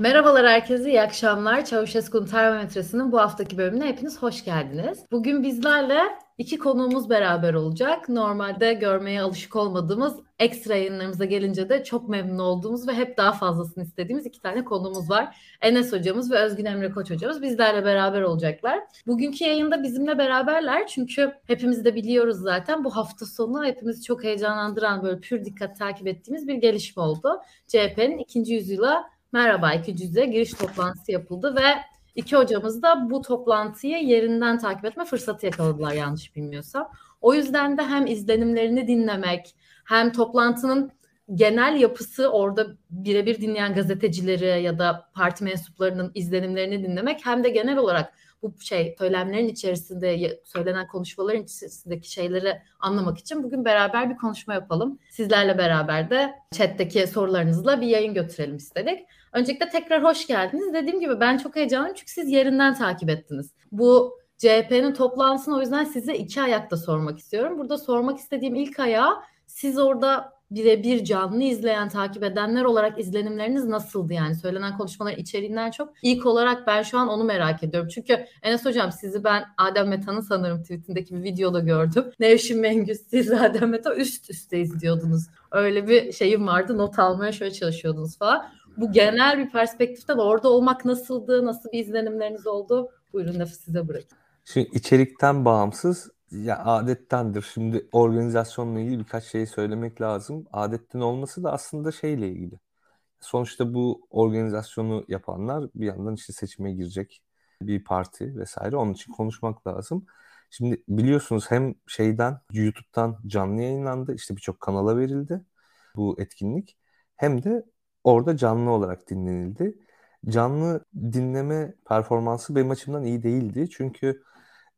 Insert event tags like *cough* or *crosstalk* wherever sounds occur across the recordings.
Merhabalar herkese, iyi akşamlar. Çavuşesku'nun termometresinin bu haftaki bölümüne hepiniz hoş geldiniz. Bugün bizlerle iki konuğumuz beraber olacak. Normalde görmeye alışık olmadığımız ekstra yayınlarımıza gelince de çok memnun olduğumuz ve hep daha fazlasını istediğimiz iki tane konuğumuz var. Enes hocamız ve Özgün Emre Koç hocamız bizlerle beraber olacaklar. Bugünkü yayında bizimle beraberler çünkü hepimiz de biliyoruz zaten bu hafta sonu hepimizi çok heyecanlandıran böyle pür dikkat takip ettiğimiz bir gelişme oldu. CHP'nin ikinci yüzyıla Merhaba ikinci yüzyıla giriş toplantısı yapıldı ve iki hocamız da bu toplantıyı yerinden takip etme fırsatı yakaladılar yanlış bilmiyorsam. O yüzden de hem izlenimlerini dinlemek hem toplantının genel yapısı orada birebir dinleyen gazetecileri ya da parti mensuplarının izlenimlerini dinlemek hem de genel olarak bu şey söylemlerin içerisinde söylenen konuşmaların içerisindeki şeyleri anlamak için bugün beraber bir konuşma yapalım. Sizlerle beraber de chat'teki sorularınızla bir yayın götürelim istedik. Öncelikle tekrar hoş geldiniz. Dediğim gibi ben çok heyecanlıyım çünkü siz yerinden takip ettiniz. Bu CHP'nin toplantısını o yüzden size iki ayakta sormak istiyorum. Burada sormak istediğim ilk ayağı siz orada birebir canlı izleyen, takip edenler olarak izlenimleriniz nasıldı yani? Söylenen konuşmaların içeriğinden çok. ilk olarak ben şu an onu merak ediyorum. Çünkü Enes Hocam sizi ben Adem Meta'nın sanırım tweetindeki bir videoda gördüm. *laughs* Nevşin Mengüz siz Adem Meta üst üste izliyordunuz. Öyle bir şeyim vardı. Not almaya şöyle çalışıyordunuz falan. Bu genel bir perspektiften orada olmak nasıldı? Nasıl bir izlenimleriniz oldu? Buyurun lafı size bırakayım. Şimdi içerikten bağımsız ya adettendir. Şimdi organizasyonla ilgili birkaç şey söylemek lazım. Adetten olması da aslında şeyle ilgili. Sonuçta bu organizasyonu yapanlar bir yandan işte seçime girecek bir parti vesaire. Onun için konuşmak lazım. Şimdi biliyorsunuz hem şeyden YouTube'dan canlı yayınlandı. işte birçok kanala verildi bu etkinlik. Hem de orada canlı olarak dinlenildi. Canlı dinleme performansı benim açımdan iyi değildi. Çünkü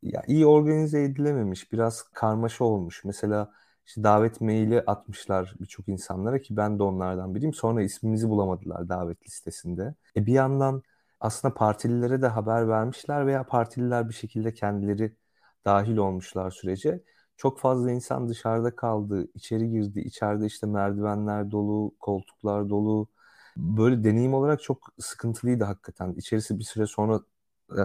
ya iyi organize edilememiş, biraz karmaşa olmuş. Mesela işte davet maili atmışlar birçok insanlara ki ben de onlardan biriyim. Sonra ismimizi bulamadılar davet listesinde. E bir yandan aslında partililere de haber vermişler veya partililer bir şekilde kendileri dahil olmuşlar sürece. Çok fazla insan dışarıda kaldı, içeri girdi. İçeride işte merdivenler dolu, koltuklar dolu. Böyle deneyim olarak çok sıkıntılıydı hakikaten. İçerisi bir süre sonra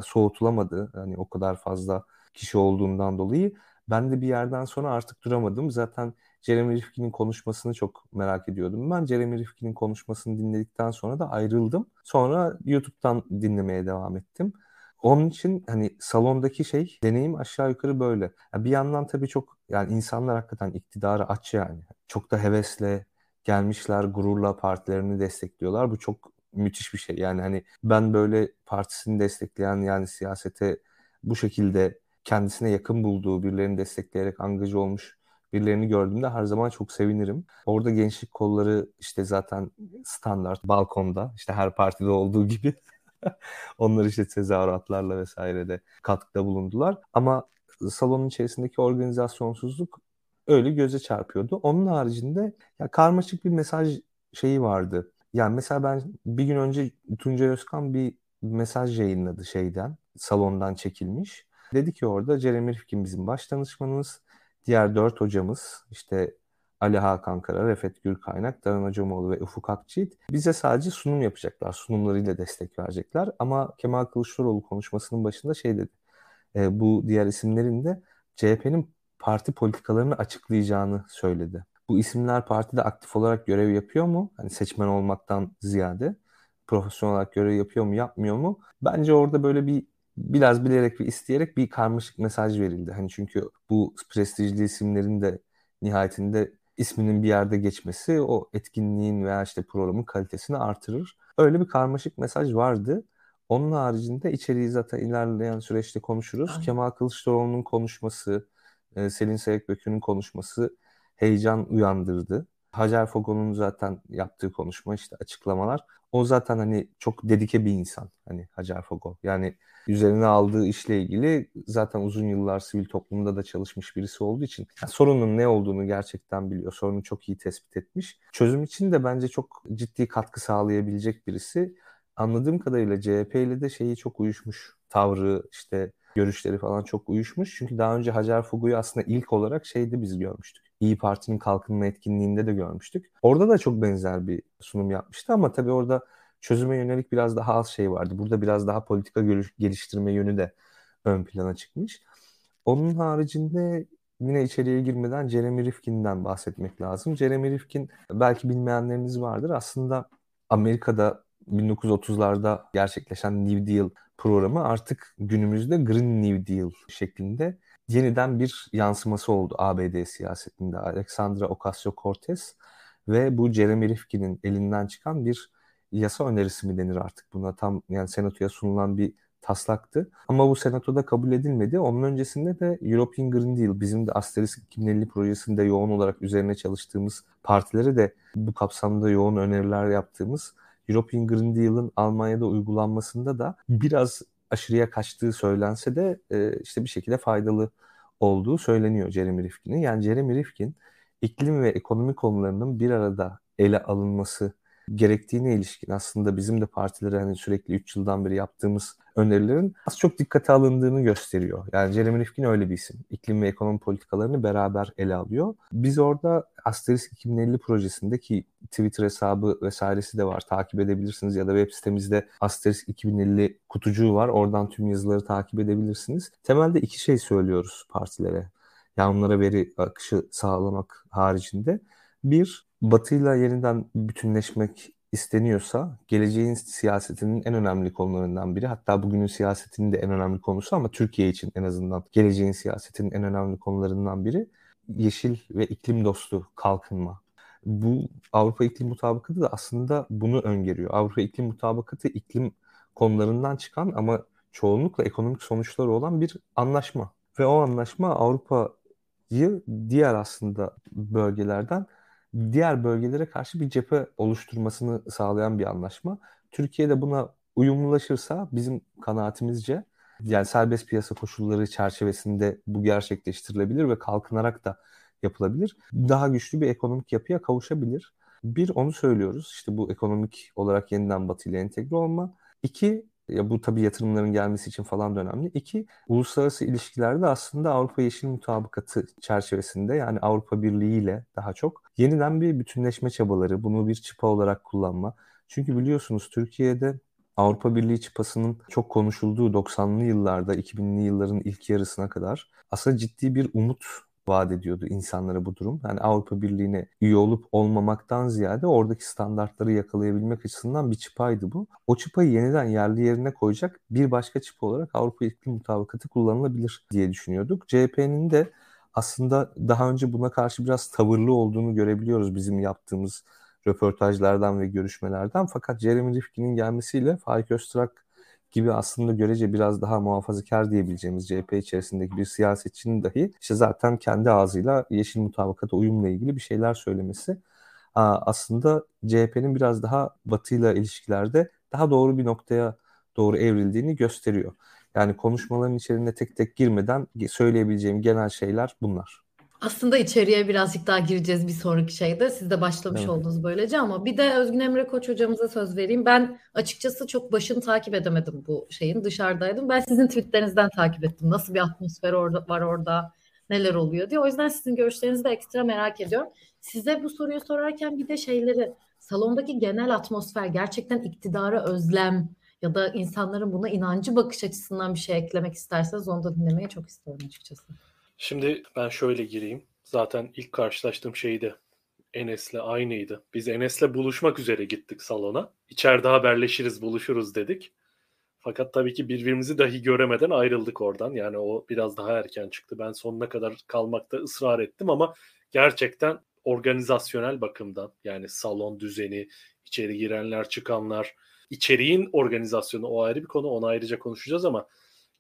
soğutulamadı. Hani o kadar fazla kişi olduğundan dolayı. Ben de bir yerden sonra artık duramadım. Zaten Jeremy Rifkin'in konuşmasını çok merak ediyordum. Ben Jeremy Rifkin'in konuşmasını dinledikten sonra da ayrıldım. Sonra YouTube'dan dinlemeye devam ettim. Onun için hani salondaki şey deneyim aşağı yukarı böyle. Yani bir yandan tabii çok yani insanlar hakikaten iktidarı aç yani. Çok da hevesle gelmişler gururla partilerini destekliyorlar. Bu çok müthiş bir şey. Yani hani ben böyle partisini destekleyen yani siyasete bu şekilde kendisine yakın bulduğu birilerini destekleyerek angajı olmuş birilerini gördüğümde her zaman çok sevinirim. Orada gençlik kolları işte zaten standart balkonda işte her partide olduğu gibi *laughs* *laughs* onlar işte tezahüratlarla vesaire de katkıda bulundular. Ama salonun içerisindeki organizasyonsuzluk öyle göze çarpıyordu. Onun haricinde ya karmaşık bir mesaj şeyi vardı. Yani mesela ben bir gün önce Tuncay Özkan bir mesaj yayınladı şeyden, salondan çekilmiş. Dedi ki orada Jeremy Rifkin bizim baş danışmanımız. Diğer dört hocamız işte Ali Hakan Kara, Refet Gürkaynak, Daran Hocamoğlu ve Ufuk Akçiğit bize sadece sunum yapacaklar. Sunumlarıyla destek verecekler. Ama Kemal Kılıçdaroğlu konuşmasının başında şey dedi. E, bu diğer isimlerin de CHP'nin parti politikalarını açıklayacağını söyledi. Bu isimler partide aktif olarak görev yapıyor mu? Hani seçmen olmaktan ziyade profesyonel olarak görev yapıyor mu, yapmıyor mu? Bence orada böyle bir biraz bilerek ve isteyerek bir karmaşık mesaj verildi. Hani çünkü bu prestijli isimlerin de nihayetinde isminin bir yerde geçmesi o etkinliğin veya işte programın kalitesini artırır. Öyle bir karmaşık mesaj vardı. Onun haricinde içeriği zaten ilerleyen süreçte konuşuruz. Aynen. Kemal Kılıçdaroğlu'nun konuşması, e, Selin Sayıkbökü'nün konuşması heyecan uyandırdı. Hacer Fogo'nun zaten yaptığı konuşma işte açıklamalar. O zaten hani çok dedike bir insan hani Hacer Fogo. Yani üzerine aldığı işle ilgili zaten uzun yıllar sivil toplumda da çalışmış birisi olduğu için yani sorunun ne olduğunu gerçekten biliyor. Sorunu çok iyi tespit etmiş. Çözüm için de bence çok ciddi katkı sağlayabilecek birisi. Anladığım kadarıyla CHP ile de şeyi çok uyuşmuş. Tavrı işte görüşleri falan çok uyuşmuş. Çünkü daha önce Hacer Fugu'yu aslında ilk olarak şeyde biz görmüştük. İyi Parti'nin kalkınma etkinliğinde de görmüştük. Orada da çok benzer bir sunum yapmıştı ama tabii orada çözüme yönelik biraz daha az şey vardı. Burada biraz daha politika geliştirme yönü de ön plana çıkmış. Onun haricinde yine içeriye girmeden Jeremy Rifkin'den bahsetmek lazım. Jeremy Rifkin belki bilmeyenleriniz vardır. Aslında Amerika'da 1930'larda gerçekleşen New Deal programı artık günümüzde Green New Deal şeklinde yeniden bir yansıması oldu ABD siyasetinde. Alexandra Ocasio-Cortez ve bu Jeremy Rifkin'in elinden çıkan bir yasa önerisi mi denir artık buna tam yani senatoya sunulan bir taslaktı. Ama bu senatoda kabul edilmedi. Onun öncesinde de European Green Deal bizim de Asterisk 2050 projesinde yoğun olarak üzerine çalıştığımız partilere de bu kapsamda yoğun öneriler yaptığımız European Green Deal'ın Almanya'da uygulanmasında da biraz aşırıya kaçtığı söylense de e, işte bir şekilde faydalı olduğu söyleniyor Jeremy Rifkin'in. Yani Jeremy Rifkin iklim ve ekonomi konularının bir arada ele alınması gerektiğine ilişkin aslında bizim de partilere hani sürekli 3 yıldan beri yaptığımız önerilerin az çok dikkate alındığını gösteriyor. Yani Jeremy Rifkin öyle bir isim. İklim ve ekonomi politikalarını beraber ele alıyor. Biz orada Asterisk 2050 projesindeki Twitter hesabı vesairesi de var. Takip edebilirsiniz ya da web sitemizde Asterisk 2050 kutucuğu var. Oradan tüm yazıları takip edebilirsiniz. Temelde iki şey söylüyoruz partilere. Yani onlara veri akışı sağlamak haricinde. Bir, Batı'yla yeniden bütünleşmek isteniyorsa geleceğin siyasetinin en önemli konularından biri hatta bugünün siyasetinin de en önemli konusu ama Türkiye için en azından geleceğin siyasetinin en önemli konularından biri yeşil ve iklim dostu kalkınma. Bu Avrupa İklim Mutabakatı da aslında bunu öngörüyor. Avrupa İklim Mutabakatı iklim konularından çıkan ama çoğunlukla ekonomik sonuçları olan bir anlaşma. Ve o anlaşma Avrupa'yı diğer aslında bölgelerden diğer bölgelere karşı bir cephe oluşturmasını sağlayan bir anlaşma. Türkiye de buna uyumlulaşırsa bizim kanaatimizce yani serbest piyasa koşulları çerçevesinde bu gerçekleştirilebilir ve kalkınarak da yapılabilir. Daha güçlü bir ekonomik yapıya kavuşabilir. Bir onu söylüyoruz işte bu ekonomik olarak yeniden Batı ile entegre olma. İki ya bu tabii yatırımların gelmesi için falan da önemli. İki, uluslararası ilişkilerde aslında Avrupa Yeşil Mutabakatı çerçevesinde yani Avrupa Birliği ile daha çok yeniden bir bütünleşme çabaları, bunu bir çıpa olarak kullanma. Çünkü biliyorsunuz Türkiye'de Avrupa Birliği çıpasının çok konuşulduğu 90'lı yıllarda, 2000'li yılların ilk yarısına kadar aslında ciddi bir umut vaat ediyordu insanlara bu durum. Yani Avrupa Birliği'ne üye olup olmamaktan ziyade oradaki standartları yakalayabilmek açısından bir çıpaydı bu. O çıpayı yeniden yerli yerine koyacak bir başka çıpa olarak Avrupa İklim Mutabakatı kullanılabilir diye düşünüyorduk. CHP'nin de aslında daha önce buna karşı biraz tavırlı olduğunu görebiliyoruz bizim yaptığımız röportajlardan ve görüşmelerden. Fakat Jeremy Rifkin'in gelmesiyle Faik Öztrak gibi aslında görece biraz daha muhafazakar diyebileceğimiz CHP içerisindeki bir siyasetçinin dahi işte zaten kendi ağzıyla yeşil mutabakata uyumla ilgili bir şeyler söylemesi aslında CHP'nin biraz daha batıyla ilişkilerde daha doğru bir noktaya doğru evrildiğini gösteriyor. Yani konuşmaların içerisinde tek tek girmeden söyleyebileceğim genel şeyler bunlar. Aslında içeriye birazcık daha gireceğiz bir sonraki şeyde. Siz de başlamış evet. oldunuz böylece ama bir de Özgün Emre Koç hocamıza söz vereyim. Ben açıkçası çok başını takip edemedim bu şeyin. Dışarıdaydım. Ben sizin tweetlerinizden takip ettim. Nasıl bir atmosfer orada var orada, neler oluyor diye. O yüzden sizin görüşlerinizi de ekstra merak ediyorum. Size bu soruyu sorarken bir de şeyleri salondaki genel atmosfer gerçekten iktidara özlem ya da insanların buna inancı bakış açısından bir şey eklemek isterseniz onu da dinlemeyi çok isterim açıkçası. Şimdi ben şöyle gireyim. Zaten ilk karşılaştığım şey de Enes'le aynıydı. Biz Enes'le buluşmak üzere gittik salona. İçeride haberleşiriz, buluşuruz dedik. Fakat tabii ki birbirimizi dahi göremeden ayrıldık oradan. Yani o biraz daha erken çıktı. Ben sonuna kadar kalmakta ısrar ettim ama gerçekten organizasyonel bakımdan yani salon düzeni, içeri girenler, çıkanlar, içeriğin organizasyonu o ayrı bir konu. Onu ayrıca konuşacağız ama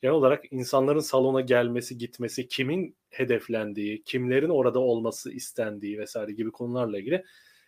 genel olarak insanların salona gelmesi, gitmesi, kimin hedeflendiği, kimlerin orada olması istendiği vesaire gibi konularla ilgili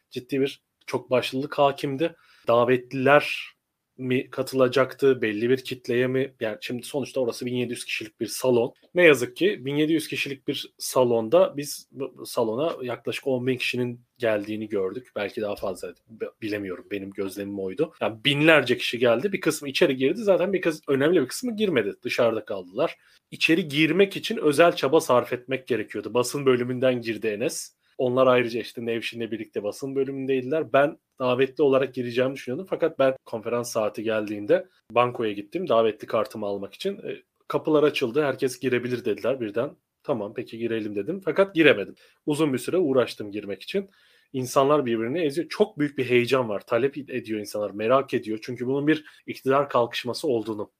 ciddi bir çok başlılık hakimdi. Davetliler mi katılacaktı, belli bir kitleye mi? Yani şimdi sonuçta orası 1700 kişilik bir salon. Ne yazık ki 1700 kişilik bir salonda biz salona yaklaşık 10 bin kişinin geldiğini gördük. Belki daha fazla bilemiyorum. Benim gözlemim oydu. Yani binlerce kişi geldi. Bir kısmı içeri girdi. Zaten bir kısmı, önemli bir kısmı girmedi. Dışarıda kaldılar. İçeri girmek için özel çaba sarf etmek gerekiyordu. Basın bölümünden girdi Enes. Onlar ayrıca işte Nevşin'le birlikte basın bölümündeydiler. Ben davetli olarak gireceğimi düşünüyordum. Fakat ben konferans saati geldiğinde bankoya gittim davetli kartımı almak için. E, kapılar açıldı. Herkes girebilir dediler birden. Tamam peki girelim dedim. Fakat giremedim. Uzun bir süre uğraştım girmek için. İnsanlar birbirini eziyor. Çok büyük bir heyecan var. Talep ediyor insanlar. Merak ediyor. Çünkü bunun bir iktidar kalkışması olduğunu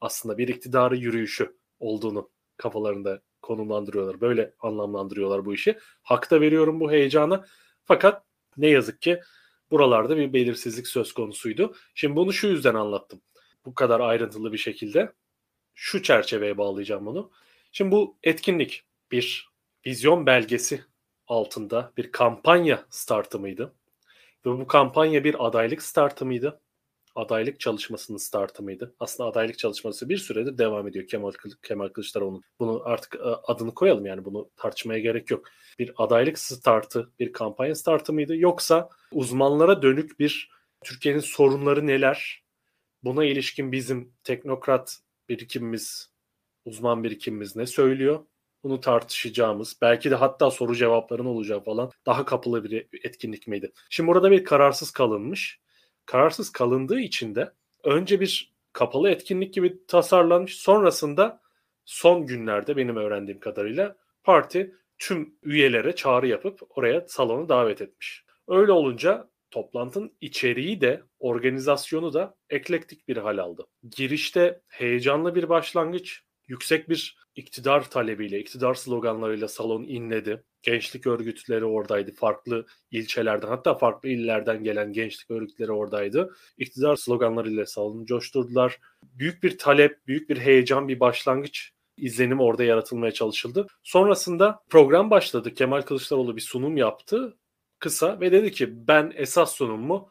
aslında bir iktidarı yürüyüşü olduğunu kafalarında konumlandırıyorlar. Böyle anlamlandırıyorlar bu işi. Hakta veriyorum bu heyecana. Fakat ne yazık ki buralarda bir belirsizlik söz konusuydu. Şimdi bunu şu yüzden anlattım. Bu kadar ayrıntılı bir şekilde. Şu çerçeveye bağlayacağım bunu. Şimdi bu etkinlik bir vizyon belgesi altında bir kampanya startı mıydı? Ve bu kampanya bir adaylık startı mıydı? Adaylık çalışmasının startı mıydı? Aslında adaylık çalışması bir süredir devam ediyor Kemal, Kemal Kılıçdaroğlu'nun. Bunu artık e, adını koyalım yani bunu tartışmaya gerek yok. Bir adaylık startı, bir kampanya startı mıydı? Yoksa uzmanlara dönük bir Türkiye'nin sorunları neler? Buna ilişkin bizim teknokrat birikimimiz, uzman birikimimiz ne söylüyor? Bunu tartışacağımız, belki de hatta soru cevapların olacağı falan daha kapılı bir etkinlik miydi? Şimdi burada bir kararsız kalınmış kararsız kalındığı için de önce bir kapalı etkinlik gibi tasarlanmış. Sonrasında son günlerde benim öğrendiğim kadarıyla parti tüm üyelere çağrı yapıp oraya salonu davet etmiş. Öyle olunca toplantının içeriği de organizasyonu da eklektik bir hal aldı. Girişte heyecanlı bir başlangıç, yüksek bir iktidar talebiyle, iktidar sloganlarıyla salon inledi. Gençlik örgütleri oradaydı. Farklı ilçelerden hatta farklı illerden gelen gençlik örgütleri oradaydı. İktidar sloganlarıyla salonu coşturdular. Büyük bir talep, büyük bir heyecan, bir başlangıç izlenim orada yaratılmaya çalışıldı. Sonrasında program başladı. Kemal Kılıçdaroğlu bir sunum yaptı. Kısa ve dedi ki ben esas sunumumu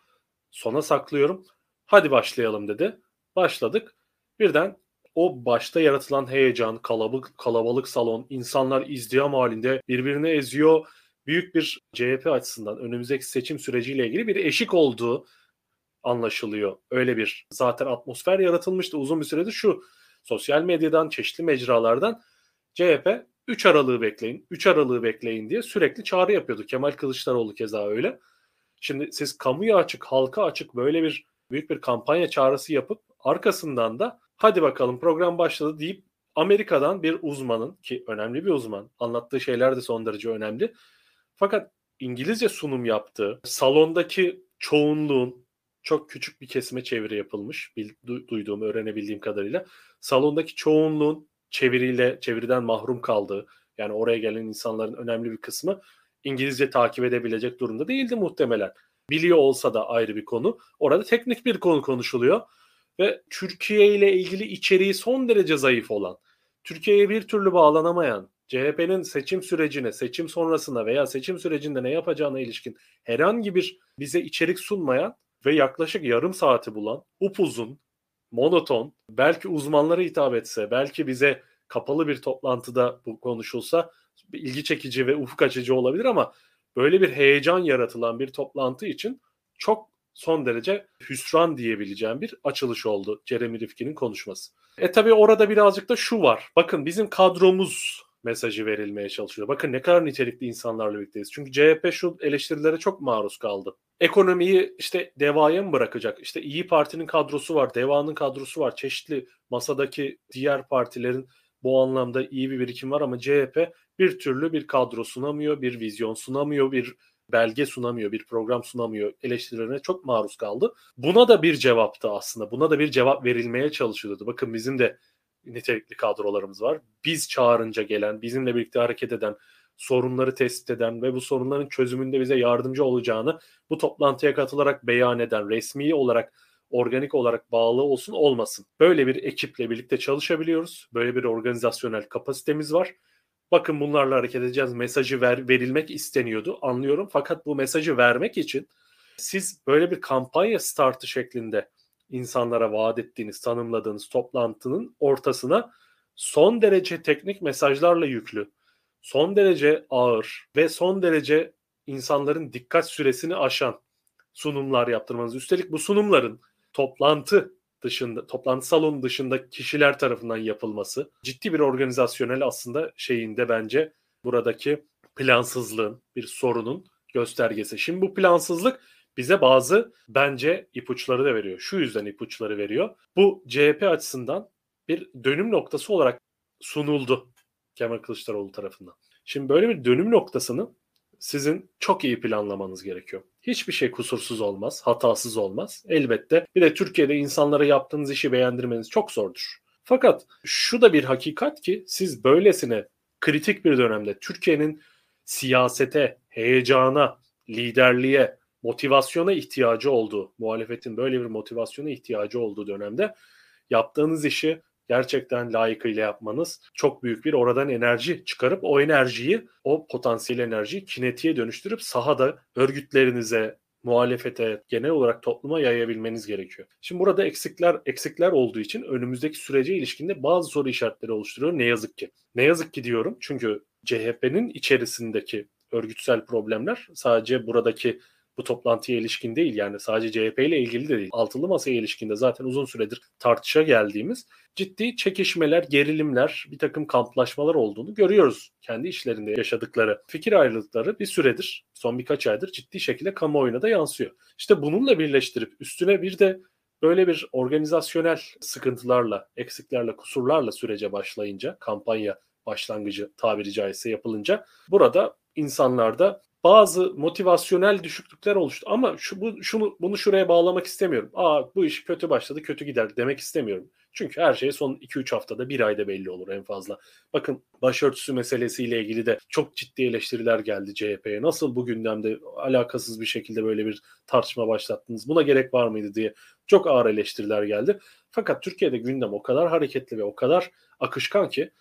sona saklıyorum. Hadi başlayalım dedi. Başladık. Birden o başta yaratılan heyecan, kalabalık, kalabalık salon, insanlar izdiham halinde birbirini eziyor. Büyük bir CHP açısından önümüzdeki seçim süreciyle ilgili bir eşik olduğu anlaşılıyor. Öyle bir zaten atmosfer yaratılmıştı uzun bir süredir şu sosyal medyadan, çeşitli mecralardan CHP 3 Aralık'ı bekleyin, 3 Aralık'ı bekleyin diye sürekli çağrı yapıyordu. Kemal Kılıçdaroğlu keza öyle. Şimdi siz kamuya açık, halka açık böyle bir büyük bir kampanya çağrısı yapıp arkasından da hadi bakalım program başladı deyip Amerika'dan bir uzmanın ki önemli bir uzman anlattığı şeyler de son derece önemli. Fakat İngilizce sunum yaptığı salondaki çoğunluğun çok küçük bir kesime çeviri yapılmış duyduğum öğrenebildiğim kadarıyla salondaki çoğunluğun çeviriyle çeviriden mahrum kaldığı yani oraya gelen insanların önemli bir kısmı İngilizce takip edebilecek durumda değildi muhtemelen. Biliyor olsa da ayrı bir konu. Orada teknik bir konu konuşuluyor ve Türkiye ile ilgili içeriği son derece zayıf olan, Türkiye'ye bir türlü bağlanamayan, CHP'nin seçim sürecine, seçim sonrasında veya seçim sürecinde ne yapacağına ilişkin herhangi bir bize içerik sunmayan ve yaklaşık yarım saati bulan, upuzun, monoton, belki uzmanlara hitap etse, belki bize kapalı bir toplantıda bu konuşulsa ilgi çekici ve ufuk açıcı olabilir ama böyle bir heyecan yaratılan bir toplantı için çok son derece hüsran diyebileceğim bir açılış oldu Jeremy Rifkin'in konuşması. E tabi orada birazcık da şu var. Bakın bizim kadromuz mesajı verilmeye çalışıyor. Bakın ne kadar nitelikli insanlarla birlikteyiz. Çünkü CHP şu eleştirilere çok maruz kaldı. Ekonomiyi işte devaya mı bırakacak? İşte İyi Parti'nin kadrosu var, Deva'nın kadrosu var. Çeşitli masadaki diğer partilerin bu anlamda iyi bir birikim var ama CHP bir türlü bir kadro sunamıyor, bir vizyon sunamıyor, bir belge sunamıyor, bir program sunamıyor eleştirilerine çok maruz kaldı. Buna da bir cevaptı aslında. Buna da bir cevap verilmeye çalışılıyordu. Bakın bizim de nitelikli kadrolarımız var. Biz çağırınca gelen, bizimle birlikte hareket eden, sorunları tespit eden ve bu sorunların çözümünde bize yardımcı olacağını bu toplantıya katılarak beyan eden, resmi olarak organik olarak bağlı olsun olmasın. Böyle bir ekiple birlikte çalışabiliyoruz. Böyle bir organizasyonel kapasitemiz var bakın bunlarla hareket edeceğiz mesajı ver, verilmek isteniyordu anlıyorum. Fakat bu mesajı vermek için siz böyle bir kampanya startı şeklinde insanlara vaat ettiğiniz, tanımladığınız toplantının ortasına son derece teknik mesajlarla yüklü, son derece ağır ve son derece insanların dikkat süresini aşan sunumlar yaptırmanız. Üstelik bu sunumların toplantı dışında, toplantı salonu dışında kişiler tarafından yapılması ciddi bir organizasyonel aslında şeyinde bence buradaki plansızlığın, bir sorunun göstergesi. Şimdi bu plansızlık bize bazı bence ipuçları da veriyor. Şu yüzden ipuçları veriyor. Bu CHP açısından bir dönüm noktası olarak sunuldu Kemal Kılıçdaroğlu tarafından. Şimdi böyle bir dönüm noktasını sizin çok iyi planlamanız gerekiyor. Hiçbir şey kusursuz olmaz, hatasız olmaz. Elbette bir de Türkiye'de insanlara yaptığınız işi beğendirmeniz çok zordur. Fakat şu da bir hakikat ki siz böylesine kritik bir dönemde Türkiye'nin siyasete, heyecana, liderliğe, motivasyona ihtiyacı olduğu, muhalefetin böyle bir motivasyona ihtiyacı olduğu dönemde yaptığınız işi gerçekten layıkıyla yapmanız çok büyük bir oradan enerji çıkarıp o enerjiyi, o potansiyel enerjiyi kinetiğe dönüştürüp sahada örgütlerinize, muhalefete, genel olarak topluma yayabilmeniz gerekiyor. Şimdi burada eksikler eksikler olduğu için önümüzdeki sürece ilişkinde bazı soru işaretleri oluşturuyor ne yazık ki. Ne yazık ki diyorum çünkü CHP'nin içerisindeki örgütsel problemler sadece buradaki bu toplantıya ilişkin değil yani sadece CHP ile ilgili de değil. Altılı masaya ilişkinde zaten uzun süredir tartışa geldiğimiz ciddi çekişmeler, gerilimler, bir takım kamplaşmalar olduğunu görüyoruz. Kendi işlerinde yaşadıkları fikir ayrılıkları bir süredir, son birkaç aydır ciddi şekilde kamuoyuna da yansıyor. İşte bununla birleştirip üstüne bir de böyle bir organizasyonel sıkıntılarla, eksiklerle, kusurlarla sürece başlayınca, kampanya başlangıcı tabiri caizse yapılınca burada insanlarda bazı motivasyonel düşüklükler oluştu. Ama şu bu şunu bunu şuraya bağlamak istemiyorum. Aa bu iş kötü başladı, kötü gider demek istemiyorum. Çünkü her şey son 2-3 haftada, bir ayda belli olur en fazla. Bakın başörtüsü meselesiyle ilgili de çok ciddi eleştiriler geldi CHP'ye. Nasıl bu gündemde alakasız bir şekilde böyle bir tartışma başlattınız? Buna gerek var mıydı diye çok ağır eleştiriler geldi. Fakat Türkiye'de gündem o kadar hareketli ve o kadar akışkan ki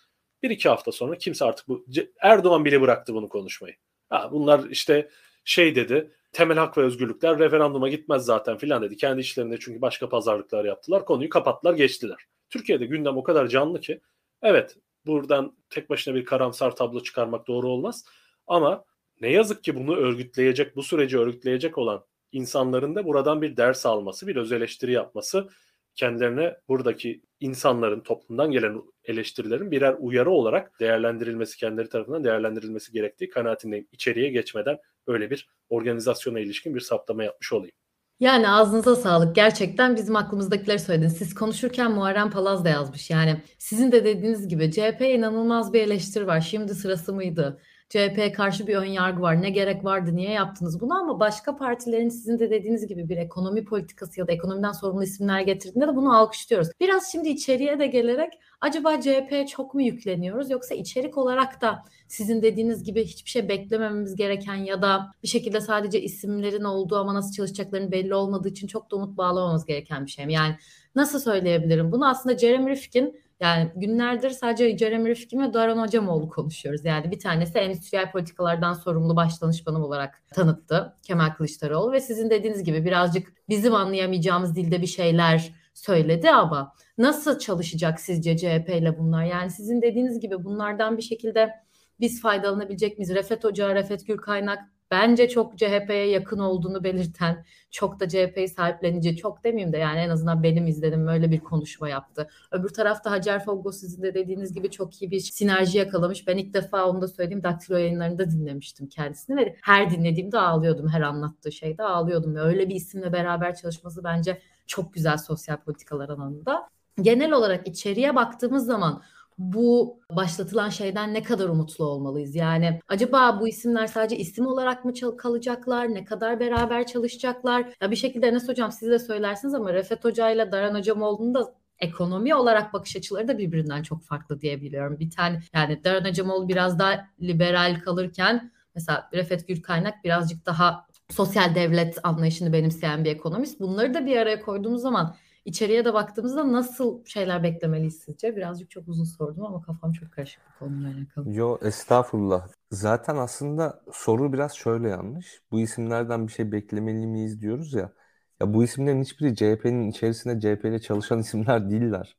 bir iki hafta sonra kimse artık bu Erdoğan bile bıraktı bunu konuşmayı. Ha, bunlar işte şey dedi temel hak ve özgürlükler referanduma gitmez zaten filan dedi. Kendi işlerinde çünkü başka pazarlıklar yaptılar. Konuyu kapattılar geçtiler. Türkiye'de gündem o kadar canlı ki evet buradan tek başına bir karamsar tablo çıkarmak doğru olmaz. Ama ne yazık ki bunu örgütleyecek, bu süreci örgütleyecek olan insanların da buradan bir ders alması, bir öz eleştiri yapması kendilerine buradaki insanların toplumdan gelen eleştirilerin birer uyarı olarak değerlendirilmesi, kendileri tarafından değerlendirilmesi gerektiği kanaatindeyim. İçeriye geçmeden öyle bir organizasyona ilişkin bir saptama yapmış olayım. Yani ağzınıza sağlık. Gerçekten bizim aklımızdakileri söylediniz. Siz konuşurken Muharrem Palaz da yazmış. Yani sizin de dediğiniz gibi CHP'ye inanılmaz bir eleştiri var. Şimdi sırası mıydı? CHP'ye karşı bir ön yargı var. Ne gerek vardı? Niye yaptınız bunu? Ama başka partilerin sizin de dediğiniz gibi bir ekonomi politikası ya da ekonomiden sorumlu isimler getirdiğinde de bunu alkışlıyoruz. Biraz şimdi içeriye de gelerek acaba CHP'ye çok mu yükleniyoruz yoksa içerik olarak da sizin dediğiniz gibi hiçbir şey beklemememiz gereken ya da bir şekilde sadece isimlerin olduğu ama nasıl çalışacaklarının belli olmadığı için çok da umut bağlamamız gereken bir şey mi? Yani nasıl söyleyebilirim? Bunu aslında Jeremy Rifkin yani günlerdir sadece Jeremy Rifkin ve Daran Hocamoğlu konuşuyoruz. Yani bir tanesi endüstriyel politikalardan sorumlu başdanışmanım olarak tanıttı Kemal Kılıçdaroğlu ve sizin dediğiniz gibi birazcık bizim anlayamayacağımız dilde bir şeyler söyledi ama nasıl çalışacak sizce CHP ile bunlar? Yani sizin dediğiniz gibi bunlardan bir şekilde biz faydalanabilecek miyiz? Refet Hoca, Refet Gürkaynak bence çok CHP'ye yakın olduğunu belirten, çok da CHP'yi sahiplenici, çok demeyeyim de yani en azından benim izledim öyle bir konuşma yaptı. Öbür tarafta Hacer Foggo sizin de dediğiniz gibi çok iyi bir sinerji yakalamış. Ben ilk defa onu da söyleyeyim Daktilo yayınlarında dinlemiştim kendisini ve her dinlediğimde ağlıyordum. Her anlattığı şeyde ağlıyordum. Ve öyle bir isimle beraber çalışması bence çok güzel sosyal politikalar alanında. Genel olarak içeriye baktığımız zaman bu başlatılan şeyden ne kadar umutlu olmalıyız? Yani acaba bu isimler sadece isim olarak mı kalacaklar? Ne kadar beraber çalışacaklar? Ya bir şekilde Enes Hocam siz de söylersiniz ama Refet Hoca ile Daran Hocam olduğunda ekonomi olarak bakış açıları da birbirinden çok farklı diyebiliyorum. Bir tane yani Daran Hocamoğlu biraz daha liberal kalırken mesela Refet Gürkaynak birazcık daha sosyal devlet anlayışını benimseyen bir ekonomist. Bunları da bir araya koyduğumuz zaman içeriye de baktığımızda nasıl şeyler beklemeliyiz sizce? Birazcık çok uzun sordum ama kafam çok karışık bu konuyla alakalı. Yo estağfurullah. Zaten aslında soru biraz şöyle yanlış. Bu isimlerden bir şey beklemeli miyiz diyoruz ya. Ya bu isimlerin hiçbiri CHP'nin içerisinde CHP ile çalışan isimler değiller.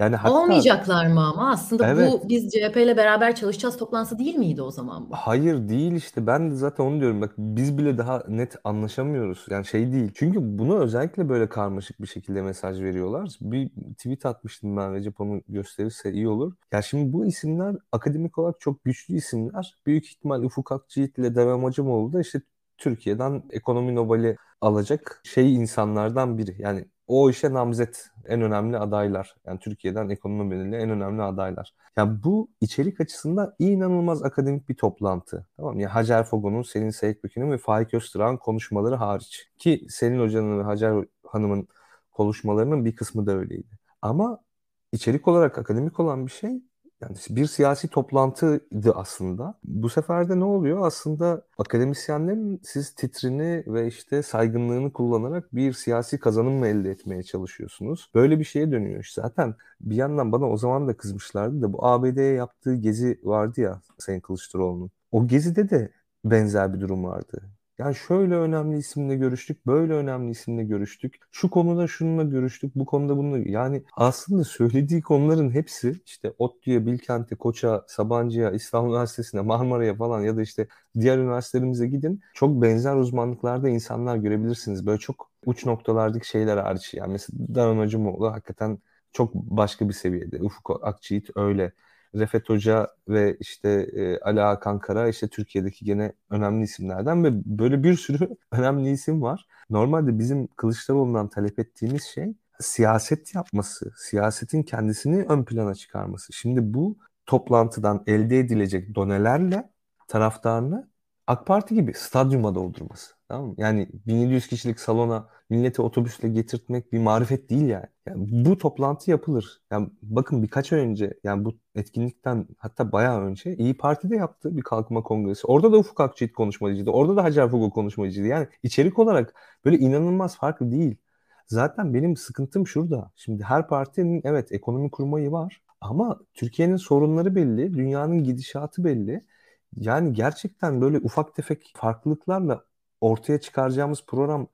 Yani hatta Olmayacaklar mı ama? Aslında Evet. bu biz CHP ile beraber çalışacağız toplantısı değil miydi o zaman bu? Hayır değil işte. Ben de zaten onu diyorum. Bak biz bile daha net anlaşamıyoruz. Yani şey değil. Çünkü bunu özellikle böyle karmaşık bir şekilde mesaj veriyorlar. Bir tweet atmıştım ben Recep onu gösterirse iyi olur. Ya şimdi bu isimler akademik olarak çok güçlü isimler. Büyük ihtimal Ufuk Akçiğit ile Devem Hocamoğlu da işte Türkiye'den ekonomi Nobel'i alacak şey insanlardan biri. Yani o işe namzet en önemli adaylar. Yani Türkiye'den ekonomi belirli en önemli adaylar. Yani bu içerik açısından inanılmaz akademik bir toplantı. Tamam mı? Yani Hacer Fogo'nun, Selin Seyitböke'nin ve Faik Öztürk'ün konuşmaları hariç. Ki Selin Hoca'nın ve Hacer Hanım'ın konuşmalarının bir kısmı da öyleydi. Ama içerik olarak akademik olan bir şey yani bir siyasi toplantıydı aslında. Bu sefer de ne oluyor? Aslında akademisyenlerin siz titrini ve işte saygınlığını kullanarak bir siyasi kazanım mı elde etmeye çalışıyorsunuz? Böyle bir şeye dönüyor. İşte zaten bir yandan bana o zaman da kızmışlardı da bu ABD'ye yaptığı gezi vardı ya Sayın Kılıçdaroğlu'nun. O gezide de benzer bir durum vardı. Yani şöyle önemli isimle görüştük, böyle önemli isimle görüştük. Şu konuda şununla görüştük, bu konuda bununla. Yani aslında söylediği konuların hepsi işte ODTÜ'ye, Bilkent'e, Koç'a, Sabancı'ya, İstanbul Üniversitesi'ne, Marmara'ya falan ya da işte diğer üniversitelerimize gidin. Çok benzer uzmanlıklarda insanlar görebilirsiniz. Böyle çok uç noktalardaki şeyler hariç. Yani mesela Daran Hocamoğlu hakikaten çok başka bir seviyede. Ufuk Akçiğit öyle. Refet Hoca ve işte e, Ali Hakan işte Türkiye'deki gene önemli isimlerden ve böyle bir sürü *laughs* önemli isim var. Normalde bizim Kılıçdaroğlu'ndan talep ettiğimiz şey siyaset yapması, siyasetin kendisini ön plana çıkarması. Şimdi bu toplantıdan elde edilecek donelerle taraftarını AK Parti gibi stadyuma doldurması. Tamam mı? Yani 1700 kişilik salona milleti otobüsle getirtmek bir marifet değil yani. yani. Bu toplantı yapılır. Yani bakın birkaç ay önce yani bu etkinlikten hatta bayağı önce İyi Parti'de yaptı bir kalkınma kongresi. Orada da Ufuk Akçiğit konuşmacıydı. Orada da Hacer Fugo konuşmacıydı. Yani içerik olarak böyle inanılmaz farklı değil. Zaten benim sıkıntım şurada. Şimdi her partinin evet ekonomi kurmayı var. Ama Türkiye'nin sorunları belli, dünyanın gidişatı belli. Yani gerçekten böyle ufak tefek farklılıklarla ortaya çıkaracağımız program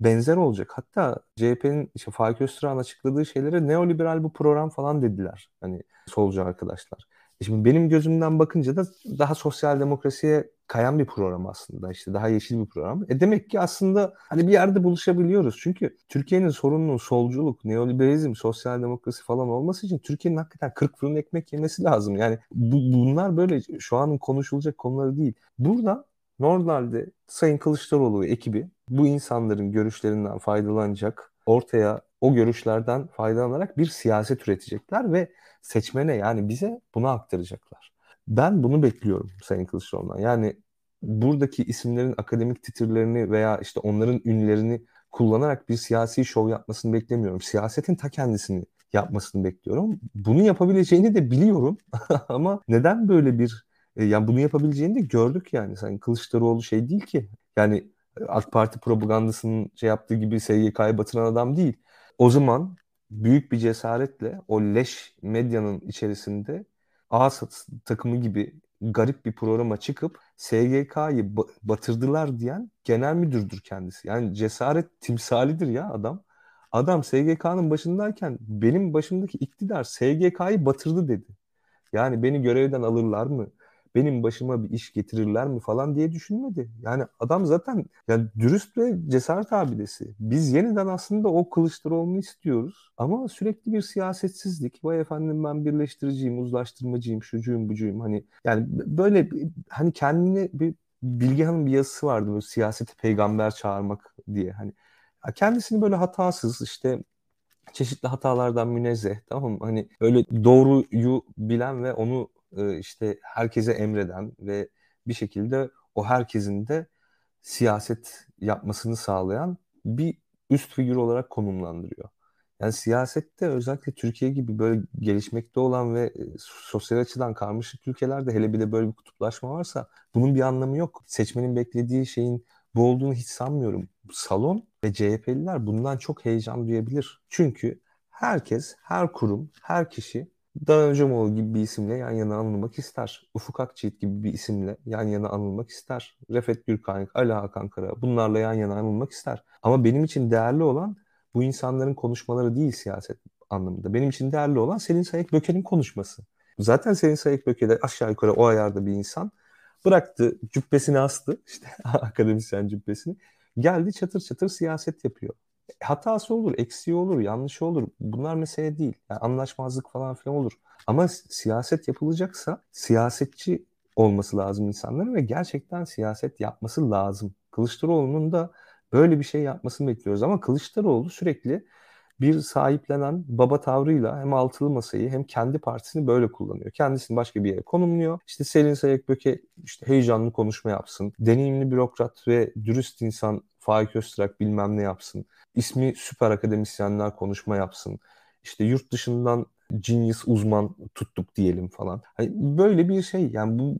benzer olacak. Hatta CHP'nin işte Faik Öztürk'ün açıkladığı şeylere neoliberal bu program falan dediler. Hani solcu arkadaşlar. E şimdi benim gözümden bakınca da daha sosyal demokrasiye kayan bir program aslında. İşte daha yeşil bir program. E demek ki aslında hani bir yerde buluşabiliyoruz. Çünkü Türkiye'nin sorununun solculuk, neoliberalizm, sosyal demokrasi falan olması için Türkiye'nin hakikaten 40 fırın ekmek yemesi lazım. Yani bu, bunlar böyle şu an konuşulacak konuları değil. Burada normalde Sayın Kılıçdaroğlu ekibi bu insanların görüşlerinden faydalanacak, ortaya o görüşlerden faydalanarak bir siyaset üretecekler ve seçmene yani bize bunu aktaracaklar. Ben bunu bekliyorum Sayın Kılıçdaroğlu'ndan. Yani buradaki isimlerin akademik titirlerini veya işte onların ünlerini kullanarak bir siyasi şov yapmasını beklemiyorum. Siyasetin ta kendisini yapmasını bekliyorum. Bunu yapabileceğini de biliyorum *laughs* ama neden böyle bir e, yani bunu yapabileceğini de gördük yani. Sayın Kılıçdaroğlu şey değil ki. Yani AK Parti propagandasının şey yaptığı gibi SGK'yı batıran adam değil. O zaman büyük bir cesaretle o leş medyanın içerisinde A takımı gibi garip bir programa çıkıp SGK'yı batırdılar diyen genel müdürdür kendisi. Yani cesaret timsalidir ya adam. Adam SGK'nın başındayken benim başımdaki iktidar SGK'yı batırdı dedi. Yani beni görevden alırlar mı? Benim başıma bir iş getirirler mi falan diye düşünmedi. Yani adam zaten yani dürüst ve cesaret abidesi. Biz yeniden aslında o Kılıçdaroğlu'nu istiyoruz. Ama sürekli bir siyasetsizlik. Vay efendim ben birleştiriciyim, uzlaştırmacıyım, şucuyum, bucuyum. Hani yani böyle hani kendini bir Bilgehan'ın bir yazısı vardı böyle siyaseti peygamber çağırmak diye. Hani kendisini böyle hatasız işte çeşitli hatalardan münezzeh tamam mı? Hani öyle doğruyu bilen ve onu e, işte herkese emreden ve bir şekilde o herkesin de siyaset yapmasını sağlayan bir üst figür olarak konumlandırıyor. Yani siyasette özellikle Türkiye gibi böyle gelişmekte olan ve e, sosyal açıdan karmaşık ülkelerde hele bir de böyle bir kutuplaşma varsa bunun bir anlamı yok. Seçmenin beklediği şeyin bu olduğunu hiç sanmıyorum. Salon ve CHP'liler bundan çok heyecan duyabilir. Çünkü herkes, her kurum, her kişi Dan gibi bir isimle yan yana anılmak ister. Ufuk Akçiğit gibi bir isimle yan yana anılmak ister. Refet Gürkayık, Ali Hakan Kara bunlarla yan yana anılmak ister. Ama benim için değerli olan bu insanların konuşmaları değil siyaset. anlamında. Benim için değerli olan Selin Sayık Böke'nin konuşması. Zaten Selin Sayık Böke de aşağı yukarı o ayarda bir insan. Bıraktı cübbesini astı *laughs* işte akademisyen cübbesini. Geldi çatır çatır siyaset yapıyor. Hatası olur, eksiği olur, yanlışı olur. Bunlar mesele değil. Yani anlaşmazlık falan filan olur. Ama siyaset yapılacaksa siyasetçi olması lazım insanların ve gerçekten siyaset yapması lazım. Kılıçdaroğlu'nun da böyle bir şey yapmasını bekliyoruz ama Kılıçdaroğlu sürekli bir sahiplenen baba tavrıyla hem altılı masayı hem kendi partisini böyle kullanıyor. Kendisini başka bir yere konumluyor. İşte Selin Sayıkböke işte heyecanlı konuşma yapsın. Deneyimli bürokrat ve dürüst insan Faik Öztürk bilmem ne yapsın. İsmi süper akademisyenler konuşma yapsın. İşte yurt dışından genius uzman tuttuk diyelim falan. Hani böyle bir şey yani bu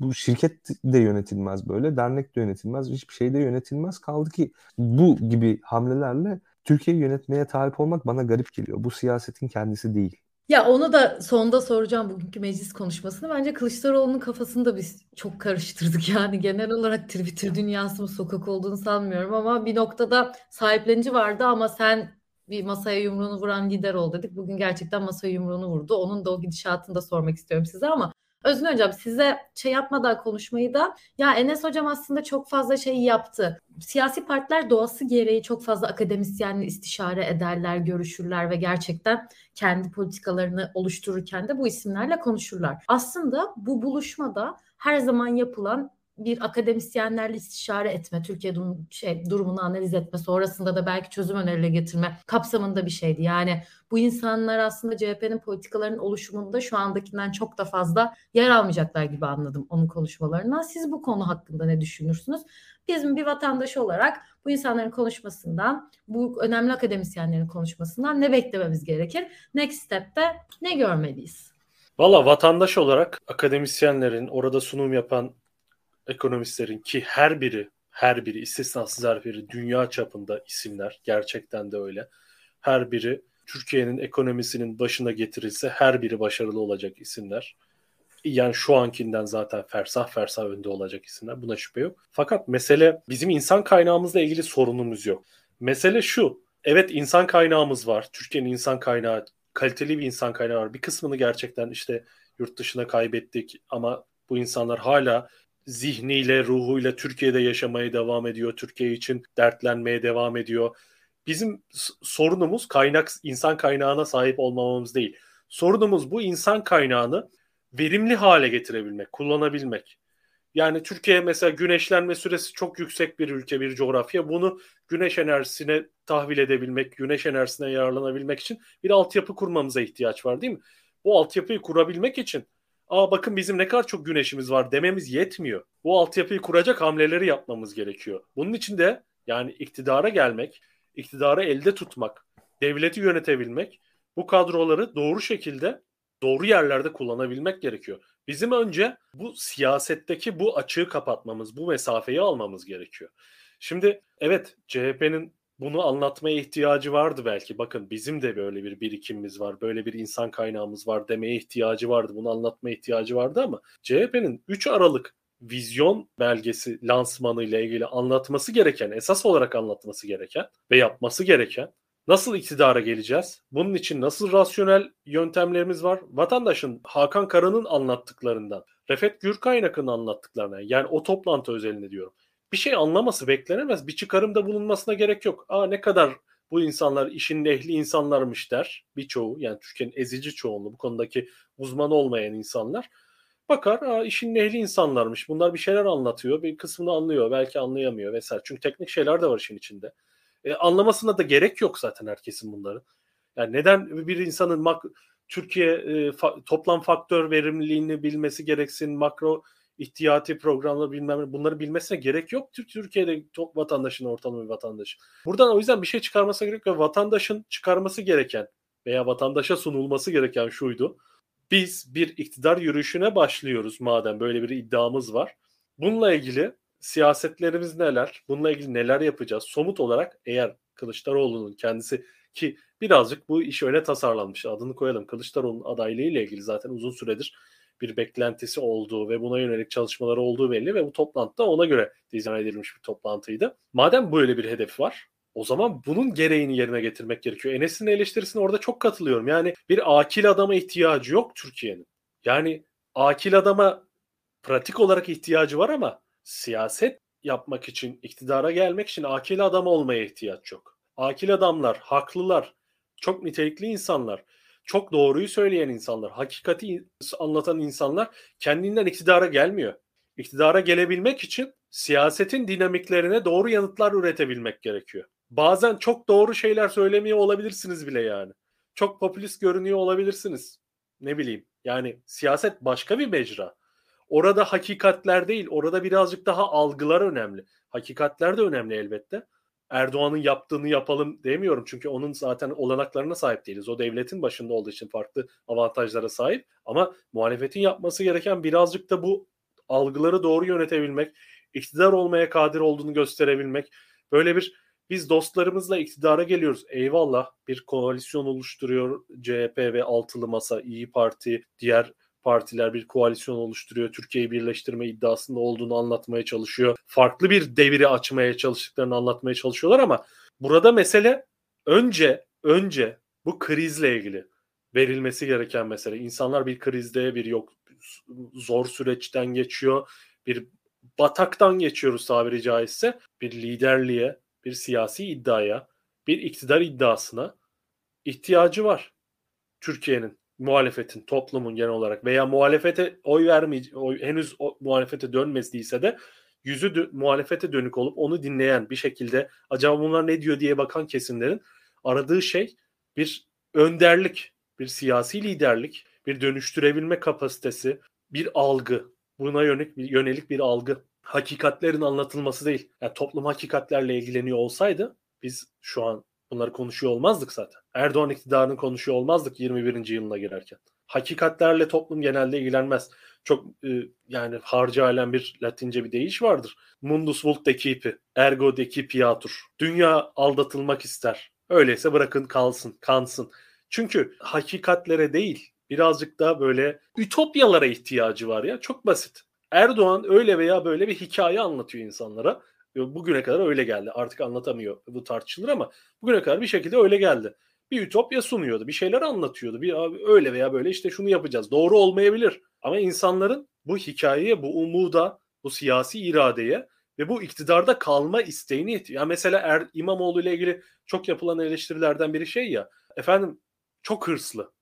bu şirket de yönetilmez böyle, dernek de yönetilmez, hiçbir şey de yönetilmez. Kaldı ki bu gibi hamlelerle Türkiye'yi yönetmeye talip olmak bana garip geliyor. Bu siyasetin kendisi değil. Ya onu da sonda soracağım bugünkü meclis konuşmasını. Bence Kılıçdaroğlu'nun kafasını da biz çok karıştırdık. *laughs* Yani genel olarak Twitter dünyası mı sokak olduğunu sanmıyorum ama bir noktada sahiplenici vardı ama sen bir masaya yumruğunu vuran lider ol dedik. Bugün gerçekten masaya yumruğunu vurdu. Onun da o gidişatını da sormak istiyorum size ama Özgün Hocam size şey yapmadan konuşmayı da ya Enes Hocam aslında çok fazla şey yaptı. Siyasi partiler doğası gereği çok fazla akademisyenle istişare ederler, görüşürler ve gerçekten kendi politikalarını oluştururken de bu isimlerle konuşurlar. Aslında bu buluşmada her zaman yapılan bir akademisyenlerle istişare etme, Türkiye durum, şey, durumunu analiz etme, sonrasında da belki çözüm önerileri getirme kapsamında bir şeydi. Yani bu insanlar aslında CHP'nin politikalarının oluşumunda şu andakinden çok da fazla yer almayacaklar gibi anladım onun konuşmalarından. Siz bu konu hakkında ne düşünürsünüz? Bizim bir vatandaş olarak bu insanların konuşmasından, bu önemli akademisyenlerin konuşmasından ne beklememiz gerekir? Next step'te ne görmeliyiz? Valla vatandaş olarak akademisyenlerin, orada sunum yapan ekonomistlerin ki her biri her biri istisnasız her biri dünya çapında isimler gerçekten de öyle. Her biri Türkiye'nin ekonomisinin başına getirilse her biri başarılı olacak isimler. Yani şu ankinden zaten fersah fersah önde olacak isimler. Buna şüphe yok. Fakat mesele bizim insan kaynağımızla ilgili sorunumuz yok. Mesele şu. Evet insan kaynağımız var. Türkiye'nin insan kaynağı kaliteli bir insan kaynağı var. Bir kısmını gerçekten işte yurt dışına kaybettik ama bu insanlar hala zihniyle, ruhuyla Türkiye'de yaşamaya devam ediyor. Türkiye için dertlenmeye devam ediyor. Bizim sorunumuz kaynak insan kaynağına sahip olmamamız değil. Sorunumuz bu insan kaynağını verimli hale getirebilmek, kullanabilmek. Yani Türkiye mesela güneşlenme süresi çok yüksek bir ülke, bir coğrafya. Bunu güneş enerjisine tahvil edebilmek, güneş enerjisine yararlanabilmek için bir altyapı kurmamıza ihtiyaç var değil mi? Bu altyapıyı kurabilmek için aa bakın bizim ne kadar çok güneşimiz var dememiz yetmiyor. Bu altyapıyı kuracak hamleleri yapmamız gerekiyor. Bunun için de yani iktidara gelmek, iktidarı elde tutmak, devleti yönetebilmek, bu kadroları doğru şekilde doğru yerlerde kullanabilmek gerekiyor. Bizim önce bu siyasetteki bu açığı kapatmamız, bu mesafeyi almamız gerekiyor. Şimdi evet CHP'nin bunu anlatmaya ihtiyacı vardı belki. Bakın bizim de böyle bir birikimimiz var, böyle bir insan kaynağımız var demeye ihtiyacı vardı. Bunu anlatmaya ihtiyacı vardı ama CHP'nin 3 Aralık vizyon belgesi lansmanı ile ilgili anlatması gereken, esas olarak anlatması gereken ve yapması gereken Nasıl iktidara geleceğiz? Bunun için nasıl rasyonel yöntemlerimiz var? Vatandaşın Hakan Kara'nın anlattıklarından, Refet Gürkaynak'ın anlattıklarına yani o toplantı özelinde diyorum bir şey anlaması beklenemez. Bir çıkarımda bulunmasına gerek yok. Aa ne kadar bu insanlar işin ehli insanlarmış der birçoğu. Yani Türkiye'nin ezici çoğunluğu bu konudaki uzman olmayan insanlar. Bakar aa işin ehli insanlarmış. Bunlar bir şeyler anlatıyor bir kısmını anlıyor belki anlayamıyor vesaire. Çünkü teknik şeyler de var işin içinde. E, anlamasına da gerek yok zaten herkesin bunları yani neden bir insanın mak- Türkiye e, fa- toplam faktör verimliliğini bilmesi gereksin makro ihtiyati programları bilmem bunları bilmesine gerek yok Türkiye'de çok vatandaşın ortalama bir vatandaş. Buradan o yüzden bir şey çıkarması gerek ve vatandaşın çıkarması gereken veya vatandaşa sunulması gereken şuydu. Biz bir iktidar yürüyüşüne başlıyoruz madem böyle bir iddiamız var. Bununla ilgili siyasetlerimiz neler? Bununla ilgili neler yapacağız? Somut olarak eğer Kılıçdaroğlu'nun kendisi ki birazcık bu iş öyle tasarlanmış adını koyalım. Kılıçdaroğlu'nun adaylığı ile ilgili zaten uzun süredir bir beklentisi olduğu ve buna yönelik çalışmaları olduğu belli ve bu toplantıda ona göre dizayn edilmiş bir toplantıydı. Madem böyle bir hedef var, O zaman bunun gereğini yerine getirmek gerekiyor. Enes'in eleştirisine orada çok katılıyorum. Yani bir akil adama ihtiyacı yok Türkiye'nin. Yani akil adama pratik olarak ihtiyacı var ama siyaset yapmak için, iktidara gelmek için akil adam olmaya ihtiyaç yok. Akil adamlar, haklılar, çok nitelikli insanlar, çok doğruyu söyleyen insanlar, hakikati anlatan insanlar kendinden iktidara gelmiyor. İktidara gelebilmek için siyasetin dinamiklerine doğru yanıtlar üretebilmek gerekiyor. Bazen çok doğru şeyler söylemiyor olabilirsiniz bile yani. Çok popülist görünüyor olabilirsiniz. Ne bileyim. Yani siyaset başka bir mecra. Orada hakikatler değil, orada birazcık daha algılar önemli. Hakikatler de önemli elbette. Erdoğan'ın yaptığını yapalım demiyorum. Çünkü onun zaten olanaklarına sahip değiliz. O devletin başında olduğu için farklı avantajlara sahip. Ama muhalefetin yapması gereken birazcık da bu algıları doğru yönetebilmek, iktidar olmaya kadir olduğunu gösterebilmek. Böyle bir biz dostlarımızla iktidara geliyoruz. Eyvallah bir koalisyon oluşturuyor CHP ve Altılı Masa, İyi Parti, diğer partiler bir koalisyon oluşturuyor. Türkiye'yi birleştirme iddiasında olduğunu anlatmaya çalışıyor. Farklı bir deviri açmaya çalıştıklarını anlatmaya çalışıyorlar ama burada mesele önce önce bu krizle ilgili verilmesi gereken mesele. İnsanlar bir krizde, bir yok zor süreçten geçiyor. Bir bataktan geçiyoruz tabiri caizse. Bir liderliğe, bir siyasi iddiaya, bir iktidar iddiasına ihtiyacı var Türkiye'nin muhalefetin, toplumun genel olarak veya muhalefete oy vermeyecek, henüz o, muhalefete dönmediyse de yüzü dö- muhalefete dönük olup onu dinleyen bir şekilde acaba bunlar ne diyor diye bakan kesimlerin aradığı şey bir önderlik, bir siyasi liderlik, bir dönüştürebilme kapasitesi, bir algı. Buna yönelik, yönelik bir algı. Hakikatlerin anlatılması değil. Yani toplum hakikatlerle ilgileniyor olsaydı biz şu an bunları konuşuyor olmazdık zaten. Erdoğan iktidarını konuşuyor olmazdık 21. yılına girerken. Hakikatlerle toplum genelde ilgilenmez. Çok e, yani harcı alem bir latince bir deyiş vardır. Mundus vult decipi, ergo decipiatur. Dünya aldatılmak ister. Öyleyse bırakın kalsın, kansın. Çünkü hakikatlere değil, birazcık daha böyle ütopyalara ihtiyacı var ya. Çok basit. Erdoğan öyle veya böyle bir hikaye anlatıyor insanlara. Bugüne kadar öyle geldi. Artık anlatamıyor. Bu tartışılır ama bugüne kadar bir şekilde öyle geldi. Bir ütopya sunuyordu. Bir şeyler anlatıyordu. Bir öyle veya böyle işte şunu yapacağız. Doğru olmayabilir. Ama insanların bu hikayeye, bu umuda, bu siyasi iradeye ve bu iktidarda kalma isteğini yetiyor. Yani mesela er, İmamoğlu ile ilgili çok yapılan eleştirilerden biri şey ya. Efendim çok hırslı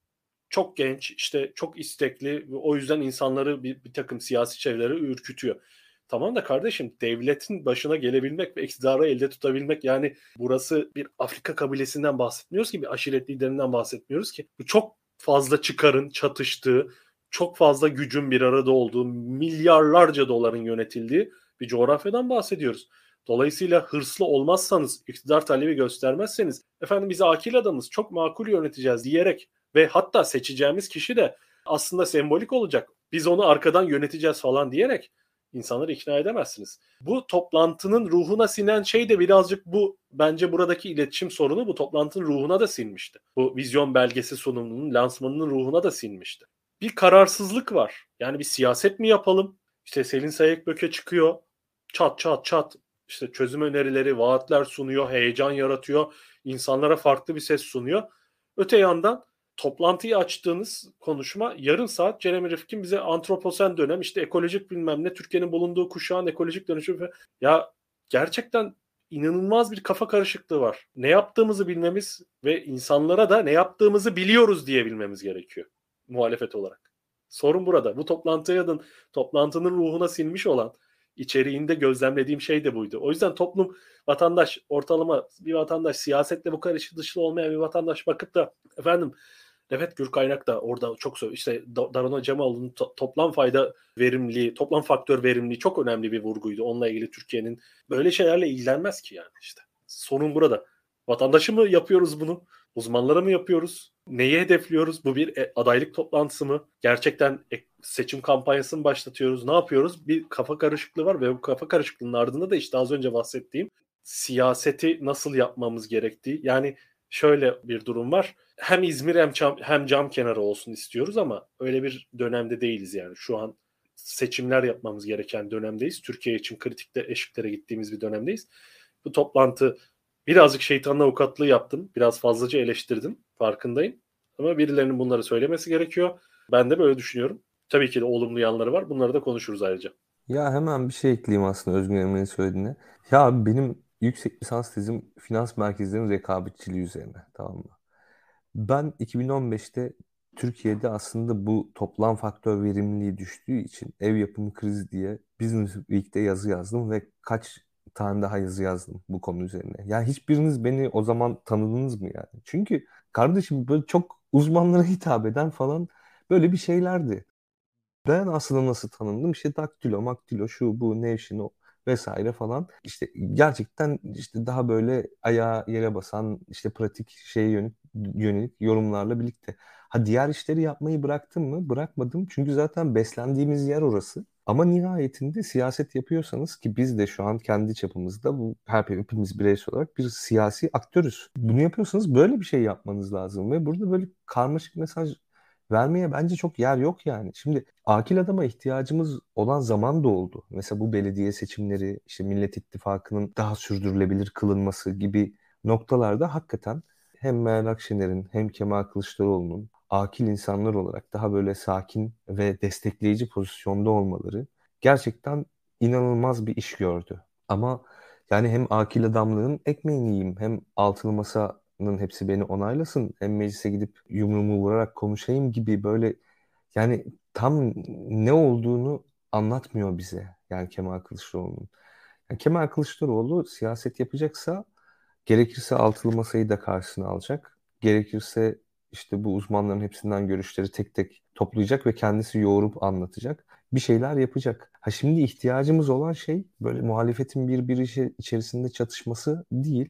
çok genç, işte çok istekli o yüzden insanları bir, bir takım siyasi çevreleri ürkütüyor. Tamam da kardeşim devletin başına gelebilmek ve iktidarı elde tutabilmek yani burası bir Afrika kabilesinden bahsetmiyoruz ki bir aşiret liderinden bahsetmiyoruz ki. Bu çok fazla çıkarın çatıştığı, çok fazla gücün bir arada olduğu, milyarlarca doların yönetildiği bir coğrafyadan bahsediyoruz. Dolayısıyla hırslı olmazsanız, iktidar talebi göstermezseniz, efendim biz akil adamız, çok makul yöneteceğiz diyerek ve hatta seçeceğimiz kişi de aslında sembolik olacak. Biz onu arkadan yöneteceğiz falan diyerek insanları ikna edemezsiniz. Bu toplantının ruhuna sinen şey de birazcık bu bence buradaki iletişim sorunu bu toplantının ruhuna da sinmişti. Bu vizyon belgesi sunumunun lansmanının ruhuna da sinmişti. Bir kararsızlık var. Yani bir siyaset mi yapalım? İşte Selin Sayekböke çıkıyor. Çat çat çat işte çözüm önerileri, vaatler sunuyor, heyecan yaratıyor. insanlara farklı bir ses sunuyor. Öte yandan toplantıyı açtığınız konuşma yarım saat Jeremy Rifkin bize antroposen dönem işte ekolojik bilmem ne Türkiye'nin bulunduğu kuşağın ekolojik dönüşüm ya gerçekten inanılmaz bir kafa karışıklığı var. Ne yaptığımızı bilmemiz ve insanlara da ne yaptığımızı biliyoruz diyebilmemiz gerekiyor muhalefet olarak. Sorun burada. Bu toplantıya da toplantının ruhuna sinmiş olan içeriğinde gözlemlediğim şey de buydu. O yüzden toplum vatandaş ortalama bir vatandaş siyasetle bu karşı dışlı olmayan bir vatandaş bakıp da efendim Evet Gür Kaynak da orada çok söylüyor. İşte Darana Cemalı'nın to- toplam fayda verimliliği, toplam faktör verimliliği çok önemli bir vurguydu. Onunla ilgili Türkiye'nin böyle şeylerle ilgilenmez ki yani işte. Sorun burada. Vatandaşı mı yapıyoruz bunu? Uzmanlara mı yapıyoruz? Neyi hedefliyoruz? Bu bir e, adaylık toplantısı mı? Gerçekten e, seçim kampanyası mı başlatıyoruz? Ne yapıyoruz? Bir kafa karışıklığı var ve bu kafa karışıklığının ardında da işte az önce bahsettiğim siyaseti nasıl yapmamız gerektiği. Yani şöyle bir durum var. Hem İzmir hem cam, hem cam kenarı olsun istiyoruz ama öyle bir dönemde değiliz yani. Şu an seçimler yapmamız gereken dönemdeyiz. Türkiye için kritikte eşiklere gittiğimiz bir dönemdeyiz. Bu toplantı birazcık şeytanla avukatlığı yaptım. Biraz fazlaca eleştirdim. Farkındayım. Ama birilerinin bunları söylemesi gerekiyor. Ben de böyle düşünüyorum. Tabii ki de olumlu yanları var. Bunları da konuşuruz ayrıca. Ya hemen bir şey ekleyeyim aslında Özgün Emre'nin söylediğine. Ya benim yüksek lisans tezim finans merkezlerinin rekabetçiliği üzerine. Tamam mı? Ben 2015'te Türkiye'de aslında bu toplam faktör verimliliği düştüğü için ev yapımı krizi diye Business Week'te yazı yazdım ve kaç tane daha yazı yazdım bu konu üzerine. Yani hiçbiriniz beni o zaman tanıdınız mı yani? Çünkü kardeşim böyle çok uzmanlara hitap eden falan böyle bir şeylerdi. Ben aslında nasıl tanındım? İşte daktilo, maktilo, şu bu, nevşin, o vesaire falan. İşte gerçekten işte daha böyle ayağa yere basan işte pratik şeye yönelik, yönelik yorumlarla birlikte. Ha diğer işleri yapmayı bıraktım mı? Bırakmadım. Çünkü zaten beslendiğimiz yer orası. Ama nihayetinde siyaset yapıyorsanız ki biz de şu an kendi çapımızda bu her hepimiz bireysel olarak bir siyasi aktörüz. Bunu yapıyorsanız böyle bir şey yapmanız lazım ve burada böyle karmaşık mesaj vermeye bence çok yer yok yani. Şimdi akil adama ihtiyacımız olan zaman da oldu. Mesela bu belediye seçimleri, işte Millet İttifakı'nın daha sürdürülebilir kılınması gibi noktalarda hakikaten hem Meral Akşener'in hem Kemal Kılıçdaroğlu'nun akil insanlar olarak daha böyle sakin ve destekleyici pozisyonda olmaları gerçekten inanılmaz bir iş gördü. Ama yani hem akil adamlığın ekmeğini yiyeyim hem altılı masanın hepsi beni onaylasın hem meclise gidip yumruğumu vurarak konuşayım gibi böyle yani tam ne olduğunu anlatmıyor bize yani Kemal Kılıçdaroğlu'nun. Yani Kemal Kılıçdaroğlu siyaset yapacaksa gerekirse altılı masayı da karşısına alacak. Gerekirse işte bu uzmanların hepsinden görüşleri tek tek toplayacak ve kendisi yoğurup anlatacak. Bir şeyler yapacak. Ha şimdi ihtiyacımız olan şey böyle muhalefetin birbiri içerisinde çatışması değil.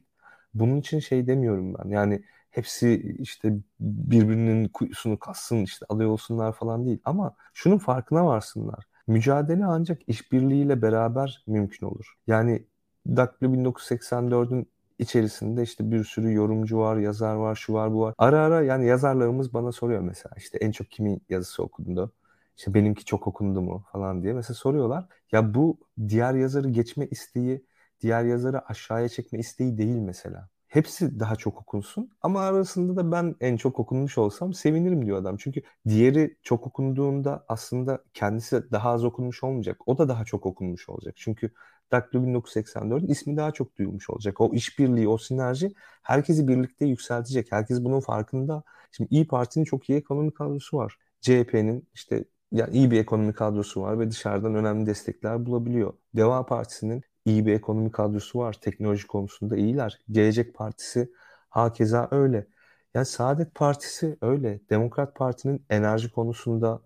Bunun için şey demiyorum ben. Yani hepsi işte birbirinin kuyusunu kassın işte alıyor olsunlar falan değil. Ama şunun farkına varsınlar. Mücadele ancak işbirliğiyle beraber mümkün olur. Yani Daktilo 1984'ün içerisinde işte bir sürü yorumcu var, yazar var, şu var, bu var. Ara ara yani yazarlarımız bana soruyor mesela işte en çok kimin yazısı okundu? İşte benimki çok okundu mu falan diye mesela soruyorlar. Ya bu diğer yazarı geçme isteği, diğer yazarı aşağıya çekme isteği değil mesela. Hepsi daha çok okunsun ama arasında da ben en çok okunmuş olsam sevinirim diyor adam. Çünkü diğeri çok okunduğunda aslında kendisi daha az okunmuş olmayacak. O da daha çok okunmuş olacak. Çünkü Daktilo 1984 ismi daha çok duyulmuş olacak. O işbirliği, o sinerji herkesi birlikte yükseltecek. Herkes bunun farkında. Şimdi İyi Parti'nin çok iyi ekonomik kadrosu var. CHP'nin işte yani iyi bir ekonomik kadrosu var ve dışarıdan önemli destekler bulabiliyor. Deva Partisi'nin iyi bir ekonomik kadrosu var. Teknoloji konusunda iyiler. Gelecek Partisi hakeza öyle. Yani Saadet Partisi öyle. Demokrat Parti'nin enerji konusunda,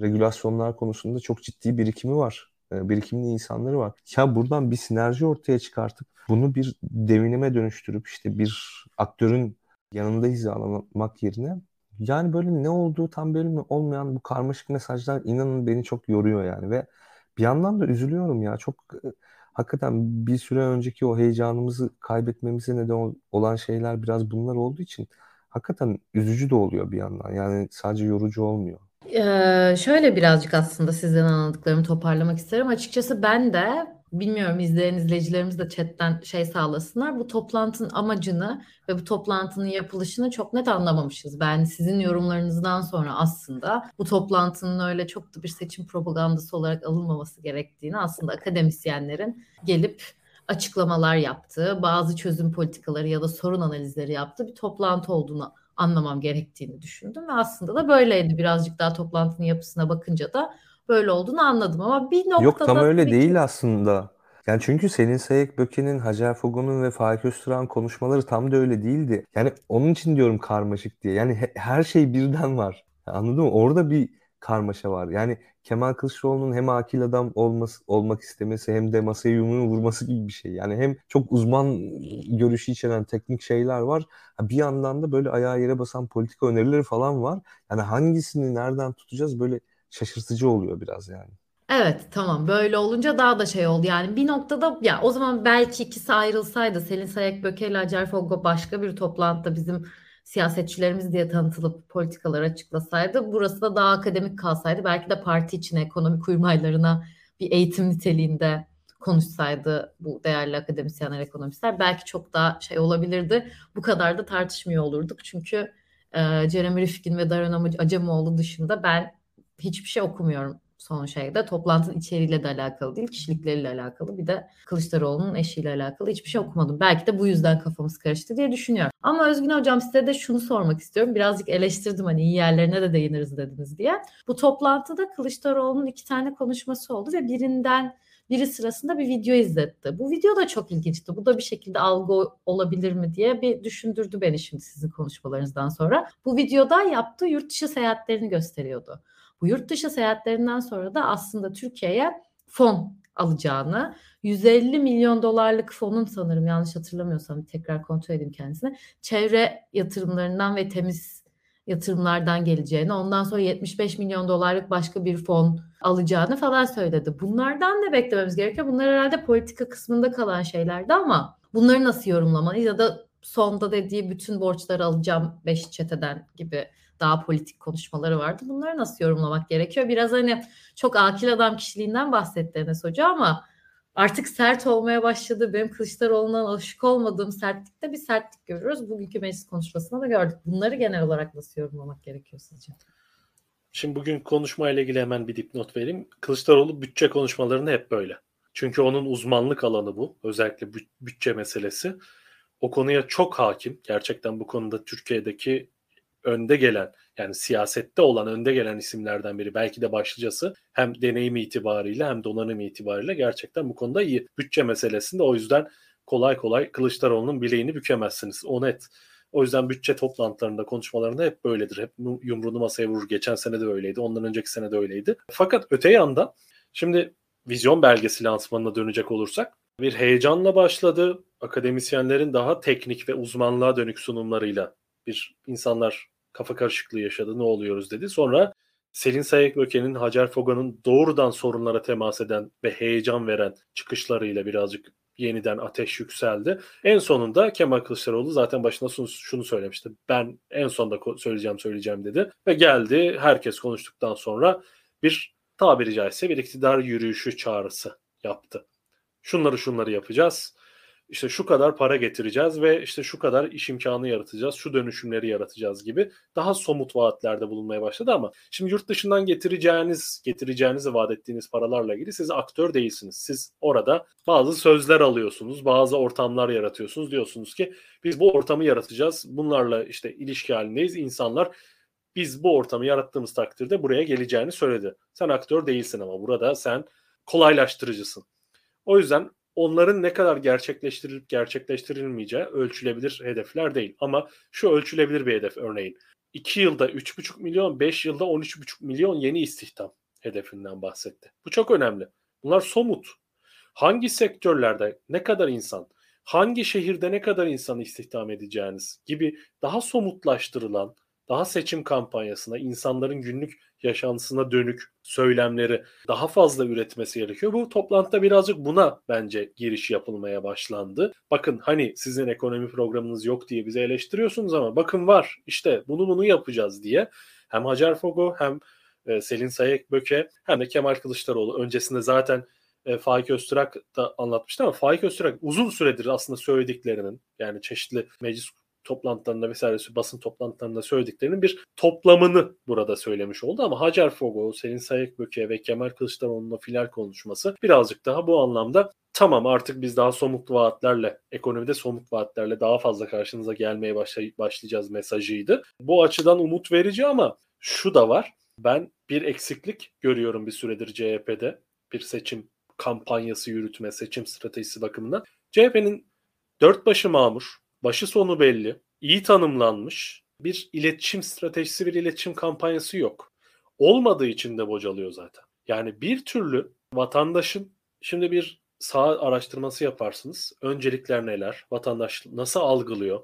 regülasyonlar konusunda çok ciddi birikimi var. E, birikimli insanları var. Ya buradan bir sinerji ortaya çıkartıp bunu bir devinime dönüştürüp işte bir aktörün yanında hizalamak yerine yani böyle ne olduğu tam belli olmayan bu karmaşık mesajlar inanın beni çok yoruyor yani ve bir yandan da üzülüyorum ya çok e, hakikaten bir süre önceki o heyecanımızı kaybetmemize neden olan şeyler biraz bunlar olduğu için hakikaten üzücü de oluyor bir yandan yani sadece yorucu olmuyor. Ee, şöyle birazcık aslında sizden anladıklarımı toparlamak isterim. Açıkçası ben de bilmiyorum izleyen izleyicilerimiz de chatten şey sağlasınlar. Bu toplantının amacını ve bu toplantının yapılışını çok net anlamamışız. Ben sizin yorumlarınızdan sonra aslında bu toplantının öyle çok da bir seçim propagandası olarak alınmaması gerektiğini aslında akademisyenlerin gelip açıklamalar yaptığı, bazı çözüm politikaları ya da sorun analizleri yaptığı bir toplantı olduğunu anlamam gerektiğini düşündüm ve aslında da böyleydi. Birazcık daha toplantının yapısına bakınca da böyle olduğunu anladım ama bir noktada... Yok tam öyle tabii değil aslında. Yani çünkü Selin Sayık Böke'nin, Hacer Fogun'un ve Faik Öztürk'ün konuşmaları tam da öyle değildi. Yani onun için diyorum karmaşık diye. Yani her şey birden var. Anladın mı? Orada bir karmaşa var. Yani Kemal Kılıçdaroğlu'nun hem akil adam olması, olmak istemesi hem de masaya yumruğunu vurması gibi bir şey. Yani hem çok uzman görüşü içeren teknik şeyler var. Bir yandan da böyle ayağa yere basan politika önerileri falan var. Yani hangisini nereden tutacağız böyle şaşırtıcı oluyor biraz yani. Evet tamam böyle olunca daha da şey oldu yani bir noktada ya o zaman belki ikisi ayrılsaydı Selin Sayek Böke ile Acar Fogo başka bir toplantıda bizim siyasetçilerimiz diye tanıtılıp politikalar açıklasaydı burası da daha akademik kalsaydı belki de parti içine ekonomik uymaylarına bir eğitim niteliğinde konuşsaydı bu değerli akademisyenler, ekonomistler belki çok daha şey olabilirdi. Bu kadar da tartışmıyor olurduk. Çünkü e, Jeremy Rifkin ve Darren Acemoğlu dışında ben hiçbir şey okumuyorum son şeyde. Toplantının içeriğiyle de alakalı değil, kişilikleriyle alakalı. Bir de Kılıçdaroğlu'nun eşiyle alakalı hiçbir şey okumadım. Belki de bu yüzden kafamız karıştı diye düşünüyorum. Ama Özgün Hocam size de şunu sormak istiyorum. Birazcık eleştirdim hani iyi yerlerine de değiniriz dediniz diye. Bu toplantıda Kılıçdaroğlu'nun iki tane konuşması oldu ve birinden biri sırasında bir video izletti. Bu video da çok ilginçti. Bu da bir şekilde algı olabilir mi diye bir düşündürdü beni şimdi sizin konuşmalarınızdan sonra. Bu videoda yaptığı yurt dışı seyahatlerini gösteriyordu. Bu yurt dışı seyahatlerinden sonra da aslında Türkiye'ye fon alacağını, 150 milyon dolarlık fonun sanırım yanlış hatırlamıyorsam tekrar kontrol edeyim kendisine. Çevre yatırımlarından ve temiz yatırımlardan geleceğini, ondan sonra 75 milyon dolarlık başka bir fon alacağını falan söyledi. Bunlardan ne beklememiz gerekiyor? Bunlar herhalde politika kısmında kalan şeylerdi ama bunları nasıl yorumlamalıyız ya da sonda dediği bütün borçları alacağım 5 çeteden gibi daha politik konuşmaları vardı. Bunları nasıl yorumlamak gerekiyor? Biraz hani çok akil adam kişiliğinden bahsetti Enes Hoca ama artık sert olmaya başladı. Benim Kılıçdaroğlu'ndan alışık olmadığım sertlikte bir sertlik görüyoruz. Bugünkü meclis konuşmasında da gördük. Bunları genel olarak nasıl yorumlamak gerekiyor sizce? Şimdi bugün konuşmayla ilgili hemen bir dipnot vereyim. Kılıçdaroğlu bütçe konuşmalarında hep böyle. Çünkü onun uzmanlık alanı bu. Özellikle bütçe meselesi. O konuya çok hakim. Gerçekten bu konuda Türkiye'deki önde gelen yani siyasette olan önde gelen isimlerden biri belki de başlıcası hem deneyim itibariyle hem donanım itibariyle gerçekten bu konuda iyi. Bütçe meselesinde o yüzden kolay kolay Kılıçdaroğlu'nun bileğini bükemezsiniz. O net. O yüzden bütçe toplantılarında, konuşmalarında hep böyledir. Hep yumruğunu masaya vurur. Geçen sene de öyleydi. Ondan önceki sene de öyleydi. Fakat öte yandan şimdi vizyon belgesi lansmanına dönecek olursak bir heyecanla başladı. Akademisyenlerin daha teknik ve uzmanlığa dönük sunumlarıyla bir insanlar kafa karışıklığı yaşadı ne oluyoruz dedi. Sonra Selin Sayekböke'nin Hacer Foga'nın doğrudan sorunlara temas eden ve heyecan veren çıkışlarıyla birazcık yeniden ateş yükseldi. En sonunda Kemal Kılıçdaroğlu zaten başında şunu söylemişti. Ben en sonda söyleyeceğim söyleyeceğim dedi. Ve geldi herkes konuştuktan sonra bir tabiri caizse bir iktidar yürüyüşü çağrısı yaptı. Şunları şunları yapacağız işte şu kadar para getireceğiz ve işte şu kadar iş imkanı yaratacağız, şu dönüşümleri yaratacağız gibi daha somut vaatlerde bulunmaya başladı ama şimdi yurt dışından getireceğiniz, getireceğinizi vaat ettiğiniz paralarla ilgili siz aktör değilsiniz. Siz orada bazı sözler alıyorsunuz, bazı ortamlar yaratıyorsunuz. Diyorsunuz ki biz bu ortamı yaratacağız. Bunlarla işte ilişki halindeyiz. İnsanlar biz bu ortamı yarattığımız takdirde buraya geleceğini söyledi. Sen aktör değilsin ama burada sen kolaylaştırıcısın. O yüzden onların ne kadar gerçekleştirilip gerçekleştirilmeyeceği ölçülebilir hedefler değil. Ama şu ölçülebilir bir hedef örneğin. 2 yılda 3,5 milyon, 5 yılda 13,5 milyon yeni istihdam hedefinden bahsetti. Bu çok önemli. Bunlar somut. Hangi sektörlerde ne kadar insan, hangi şehirde ne kadar insan istihdam edeceğiniz gibi daha somutlaştırılan, daha seçim kampanyasına, insanların günlük yaşantısına dönük söylemleri daha fazla üretmesi gerekiyor. Bu toplantıda birazcık buna bence giriş yapılmaya başlandı. Bakın hani sizin ekonomi programınız yok diye bizi eleştiriyorsunuz ama bakın var işte bunu bunu yapacağız diye hem Hacer Fogo hem e, Selin Sayek Böke hem de Kemal Kılıçdaroğlu öncesinde zaten e, Faik Öztürk da anlatmıştı ama Faik Öztürk uzun süredir aslında söylediklerinin yani çeşitli meclis toplantılarında vesaire basın toplantılarında söylediklerinin bir toplamını burada söylemiş oldu ama Hacer Fogo, Selin Sayıkböke ve Kemal Kılıçdaroğlu'nun final konuşması birazcık daha bu anlamda tamam artık biz daha somut vaatlerle, ekonomide somut vaatlerle daha fazla karşınıza gelmeye başlayacağız mesajıydı. Bu açıdan umut verici ama şu da var. Ben bir eksiklik görüyorum bir süredir CHP'de. Bir seçim kampanyası yürütme, seçim stratejisi bakımından. CHP'nin dört başı mamur, başı sonu belli, iyi tanımlanmış bir iletişim stratejisi, bir iletişim kampanyası yok. Olmadığı için de bocalıyor zaten. Yani bir türlü vatandaşın şimdi bir sağ araştırması yaparsınız. Öncelikler neler? Vatandaş nasıl algılıyor?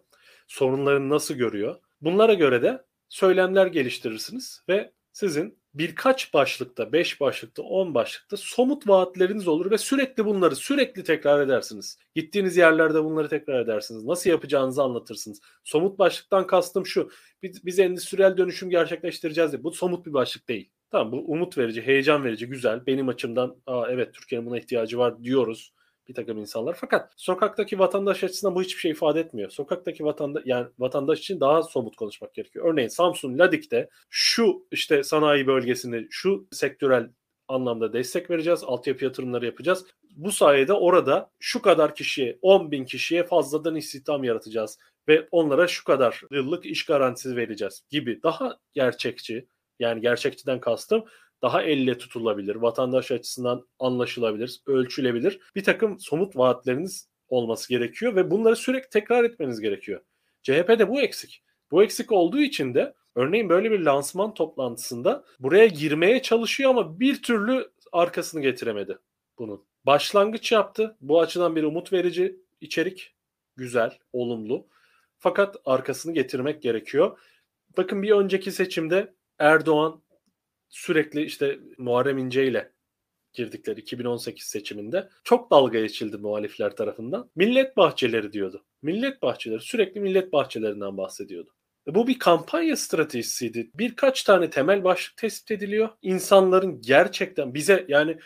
Sorunlarını nasıl görüyor? Bunlara göre de söylemler geliştirirsiniz ve sizin birkaç başlıkta, beş başlıkta, on başlıkta somut vaatleriniz olur ve sürekli bunları sürekli tekrar edersiniz. Gittiğiniz yerlerde bunları tekrar edersiniz. Nasıl yapacağınızı anlatırsınız. Somut başlıktan kastım şu. Biz, biz endüstriyel dönüşüm gerçekleştireceğiz diye. Bu somut bir başlık değil. Tamam bu umut verici, heyecan verici, güzel. Benim açımdan Aa, evet Türkiye'nin buna ihtiyacı var diyoruz bir takım insanlar. Fakat sokaktaki vatandaş açısından bu hiçbir şey ifade etmiyor. Sokaktaki vatandaş yani vatandaş için daha somut konuşmak gerekiyor. Örneğin Samsun Ladik'te şu işte sanayi bölgesinde şu sektörel anlamda destek vereceğiz. Altyapı yatırımları yapacağız. Bu sayede orada şu kadar kişiye 10 bin kişiye fazladan istihdam yaratacağız ve onlara şu kadar yıllık iş garantisi vereceğiz gibi daha gerçekçi yani gerçekçiden kastım daha elle tutulabilir, vatandaş açısından anlaşılabilir, ölçülebilir bir takım somut vaatleriniz olması gerekiyor ve bunları sürekli tekrar etmeniz gerekiyor. CHP'de bu eksik. Bu eksik olduğu için de örneğin böyle bir lansman toplantısında buraya girmeye çalışıyor ama bir türlü arkasını getiremedi bunun. Başlangıç yaptı. Bu açıdan bir umut verici içerik. Güzel, olumlu. Fakat arkasını getirmek gerekiyor. Bakın bir önceki seçimde Erdoğan sürekli işte Muharrem İnce ile girdikleri 2018 seçiminde çok dalga geçildi muhalifler tarafından. Millet bahçeleri diyordu. Millet bahçeleri sürekli millet bahçelerinden bahsediyordu. E, bu bir kampanya stratejisiydi. Birkaç tane temel başlık tespit ediliyor. İnsanların gerçekten bize yani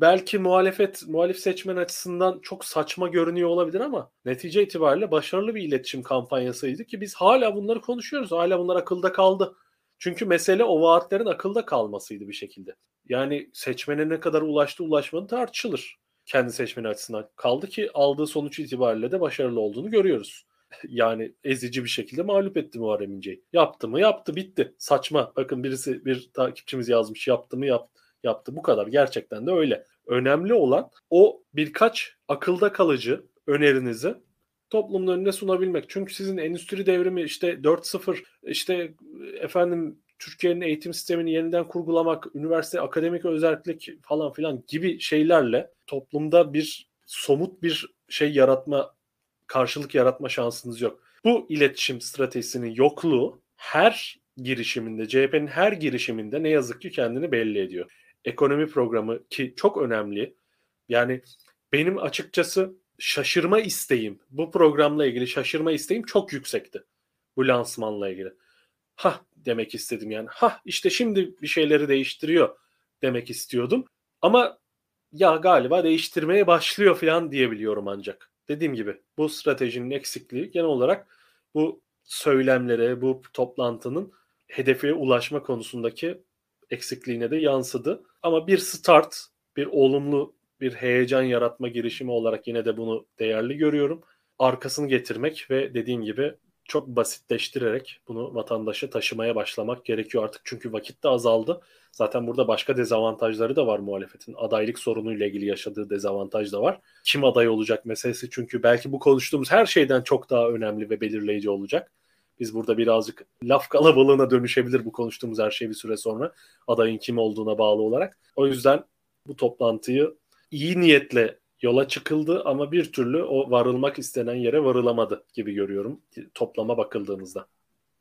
belki muhalefet, muhalif seçmen açısından çok saçma görünüyor olabilir ama netice itibariyle başarılı bir iletişim kampanyasıydı ki biz hala bunları konuşuyoruz. Hala bunlar akılda kaldı. Çünkü mesele o vaatlerin akılda kalmasıydı bir şekilde. Yani seçmene ne kadar ulaştı ulaşmadı tartışılır kendi seçmeni açısından. Kaldı ki aldığı sonuç itibariyle de başarılı olduğunu görüyoruz. *laughs* yani ezici bir şekilde mağlup etti Muharrem İnce'yi. Yaptı mı? Yaptı. Bitti. Saçma. Bakın birisi bir takipçimiz yazmış. Yaptı mı? Yap, yaptı. Bu kadar. Gerçekten de öyle. Önemli olan o birkaç akılda kalıcı önerinizi toplumun önüne sunabilmek. Çünkü sizin endüstri devrimi işte 4.0 işte efendim Türkiye'nin eğitim sistemini yeniden kurgulamak, üniversite akademik özellik falan filan gibi şeylerle toplumda bir somut bir şey yaratma, karşılık yaratma şansınız yok. Bu iletişim stratejisinin yokluğu her girişiminde, CHP'nin her girişiminde ne yazık ki kendini belli ediyor. Ekonomi programı ki çok önemli. Yani benim açıkçası şaşırma isteğim, bu programla ilgili şaşırma isteğim çok yüksekti. Bu lansmanla ilgili. Ha demek istedim yani. Ha işte şimdi bir şeyleri değiştiriyor demek istiyordum. Ama ya galiba değiştirmeye başlıyor falan diyebiliyorum ancak. Dediğim gibi bu stratejinin eksikliği genel olarak bu söylemlere, bu toplantının hedefe ulaşma konusundaki eksikliğine de yansıdı. Ama bir start, bir olumlu bir heyecan yaratma girişimi olarak yine de bunu değerli görüyorum. Arkasını getirmek ve dediğim gibi çok basitleştirerek bunu vatandaşa taşımaya başlamak gerekiyor artık. Çünkü vakit de azaldı. Zaten burada başka dezavantajları da var muhalefetin. Adaylık sorunuyla ilgili yaşadığı dezavantaj da var. Kim aday olacak meselesi çünkü belki bu konuştuğumuz her şeyden çok daha önemli ve belirleyici olacak. Biz burada birazcık laf kalabalığına dönüşebilir bu konuştuğumuz her şey bir süre sonra adayın kim olduğuna bağlı olarak. O yüzden bu toplantıyı iyi niyetle yola çıkıldı ama bir türlü o varılmak istenen yere varılamadı gibi görüyorum toplama bakıldığımızda.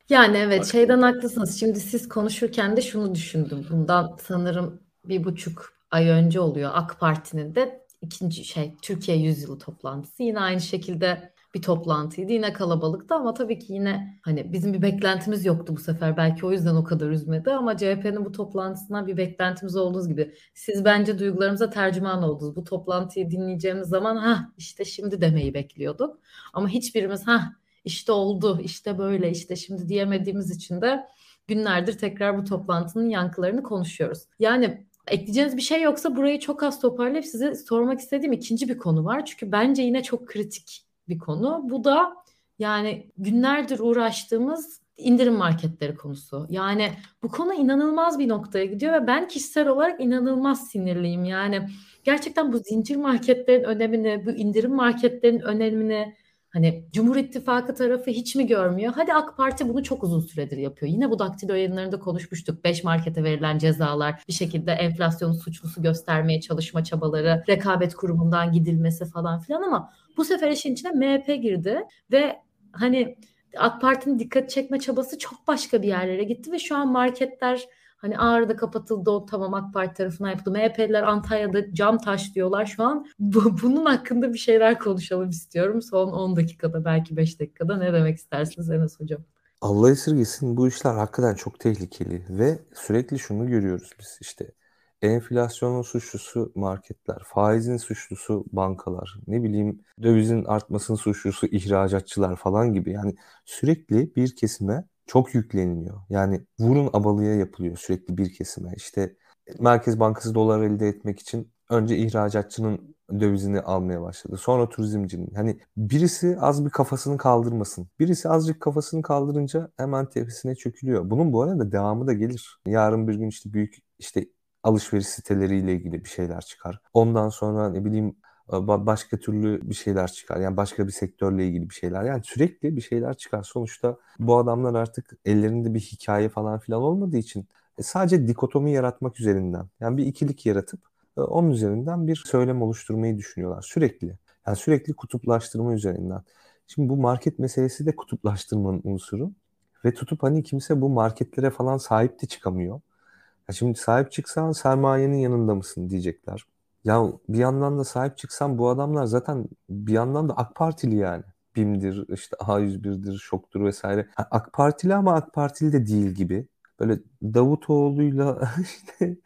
Yani evet Bak. şeyden haklısınız. Şimdi siz konuşurken de şunu düşündüm. Bundan sanırım bir buçuk ay önce oluyor AK Parti'nin de ikinci şey Türkiye Yüzyılı toplantısı. Yine aynı şekilde bir toplantıydı. Yine kalabalıktı ama tabii ki yine hani bizim bir beklentimiz yoktu bu sefer. Belki o yüzden o kadar üzmedi ama CHP'nin bu toplantısından bir beklentimiz olduğunuz gibi. Siz bence duygularımıza tercüman oldunuz. Bu toplantıyı dinleyeceğimiz zaman ha işte şimdi demeyi bekliyorduk. Ama hiçbirimiz ha işte oldu, işte böyle, işte şimdi diyemediğimiz için de günlerdir tekrar bu toplantının yankılarını konuşuyoruz. Yani ekleyeceğiniz bir şey yoksa burayı çok az toparlayıp size sormak istediğim ikinci bir konu var. Çünkü bence yine çok kritik bir konu. Bu da yani günlerdir uğraştığımız indirim marketleri konusu. Yani bu konu inanılmaz bir noktaya gidiyor ve ben kişisel olarak inanılmaz sinirliyim. Yani gerçekten bu zincir marketlerin önemini, bu indirim marketlerin önemini Hani Cumhur İttifakı tarafı hiç mi görmüyor? Hadi AK Parti bunu çok uzun süredir yapıyor. Yine bu daktilo yayınlarında konuşmuştuk. 5 markete verilen cezalar, bir şekilde enflasyonu suçlusu göstermeye çalışma çabaları, rekabet kurumundan gidilmesi falan filan ama bu sefer işin içine MHP girdi ve hani AK Parti'nin dikkat çekme çabası çok başka bir yerlere gitti ve şu an marketler Hani Ağrı'da kapatıldı o tamam AK Parti tarafından yapıldı. MHP'liler Antalya'da cam taş diyorlar şu an. Bu, bunun hakkında bir şeyler konuşalım istiyorum. Son 10 dakikada belki 5 dakikada ne demek istersiniz Enes Hocam? Allah esirgesin bu işler hakikaten çok tehlikeli ve sürekli şunu görüyoruz biz işte enflasyonun suçlusu marketler, faizin suçlusu bankalar, ne bileyim dövizin artmasının suçlusu ihracatçılar falan gibi yani sürekli bir kesime çok yükleniliyor. Yani vurun abalıya yapılıyor sürekli bir kesime. İşte Merkez Bankası dolar elde etmek için önce ihracatçının dövizini almaya başladı. Sonra turizmcinin. Hani birisi az bir kafasını kaldırmasın. Birisi azıcık kafasını kaldırınca hemen tepesine çökülüyor. Bunun bu arada devamı da gelir. Yarın bir gün işte büyük işte alışveriş siteleriyle ilgili bir şeyler çıkar. Ondan sonra ne bileyim başka türlü bir şeyler çıkar. Yani başka bir sektörle ilgili bir şeyler. Yani sürekli bir şeyler çıkar. Sonuçta bu adamlar artık ellerinde bir hikaye falan filan olmadığı için e, sadece dikotomi yaratmak üzerinden yani bir ikilik yaratıp e, onun üzerinden bir söylem oluşturmayı düşünüyorlar sürekli. Yani sürekli kutuplaştırma üzerinden. Şimdi bu market meselesi de kutuplaştırmanın unsuru. Ve tutup hani kimse bu marketlere falan sahip de çıkamıyor. Ya şimdi sahip çıksan sermayenin yanında mısın diyecekler. Ya bir yandan da sahip çıksam bu adamlar zaten bir yandan da AK Partili yani. BİM'dir, işte A101'dir, ŞOK'tur vesaire. AK Partili ama AK Partili de değil gibi böyle Davutoğlu'yla *laughs* işte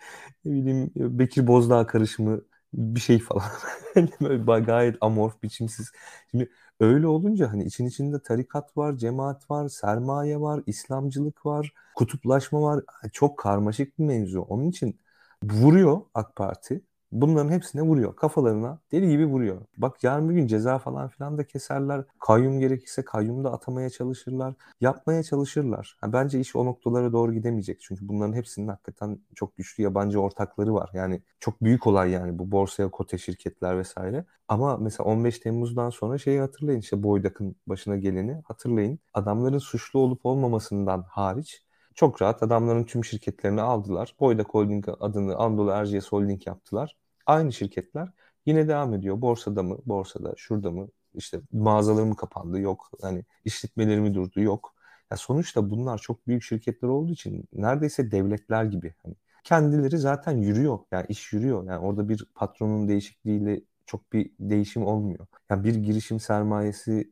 ne bileyim Bekir Bozdağ karışımı bir şey falan. *laughs* Hani böyle gayet amorf, biçimsiz. Şimdi öyle olunca hani için içinde tarikat var, cemaat var, sermaye var, İslamcılık var, kutuplaşma var. Çok karmaşık bir mevzu. Onun için vuruyor AK Parti. Bunların hepsine vuruyor. Kafalarına deli gibi vuruyor. Bak yarın bir gün ceza falan filan da keserler. Kayyum gerekirse kayyum da atamaya çalışırlar. Yapmaya çalışırlar. Ha, bence iş o noktalara doğru gidemeyecek. Çünkü bunların hepsinin hakikaten çok güçlü yabancı ortakları var. Yani çok büyük olay yani bu borsaya kote şirketler vesaire. Ama mesela 15 Temmuz'dan sonra şeyi hatırlayın işte Boydak'ın başına geleni hatırlayın. Adamların suçlu olup olmamasından hariç çok rahat adamların tüm şirketlerini aldılar. Boydak Holding adını Anadolu Erciyes Holding yaptılar. Aynı şirketler yine devam ediyor. Borsada mı? Borsada. Şurada mı? İşte mağazaları mı kapandı? Yok. Hani işletmeleri mi durdu? Yok. Ya sonuçta bunlar çok büyük şirketler olduğu için neredeyse devletler gibi. Hani kendileri zaten yürüyor. Yani iş yürüyor. Yani orada bir patronun değişikliğiyle çok bir değişim olmuyor. Yani bir girişim sermayesi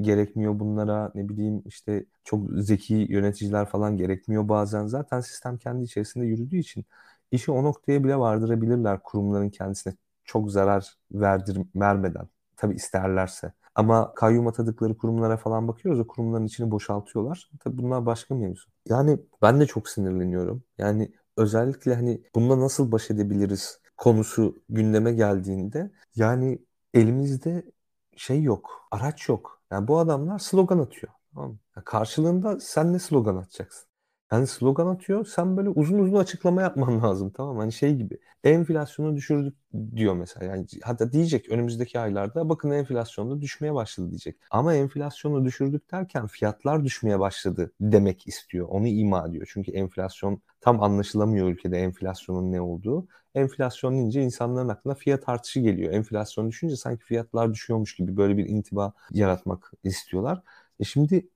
gerekmiyor bunlara. Ne bileyim işte çok zeki yöneticiler falan gerekmiyor bazen. Zaten sistem kendi içerisinde yürüdüğü için işi o noktaya bile vardırabilirler kurumların kendisine çok zarar verdir vermeden. Tabi isterlerse. Ama kayyum atadıkları kurumlara falan bakıyoruz. O kurumların içini boşaltıyorlar. Tabi bunlar başka mevzu. Yani ben de çok sinirleniyorum. Yani özellikle hani bununla nasıl baş edebiliriz konusu gündeme geldiğinde yani elimizde şey yok, araç yok. Yani bu adamlar slogan atıyor. Tamam karşılığında sen ne slogan atacaksın? Yani slogan atıyor. Sen böyle uzun uzun açıklama yapman *laughs* lazım tamam? Hani şey gibi. Enflasyonu düşürdük diyor mesela. Yani hatta diyecek önümüzdeki aylarda bakın enflasyonda düşmeye başladı diyecek. Ama enflasyonu düşürdük derken fiyatlar düşmeye başladı demek istiyor. Onu ima ediyor. Çünkü enflasyon tam anlaşılamıyor ülkede enflasyonun ne olduğu. Enflasyon deyince insanların aklına fiyat artışı geliyor. Enflasyon düşünce sanki fiyatlar düşüyormuş gibi böyle bir intiba yaratmak istiyorlar. E şimdi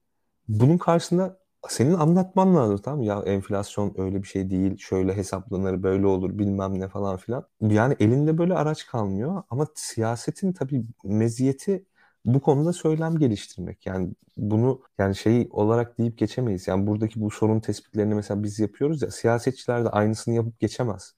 bunun karşısında senin anlatman lazım tamam mı? Ya enflasyon öyle bir şey değil, şöyle hesaplanır, böyle olur bilmem ne falan filan. Yani elinde böyle araç kalmıyor ama siyasetin tabii meziyeti bu konuda söylem geliştirmek. Yani bunu yani şey olarak deyip geçemeyiz. Yani buradaki bu sorun tespitlerini mesela biz yapıyoruz ya siyasetçiler de aynısını yapıp geçemez.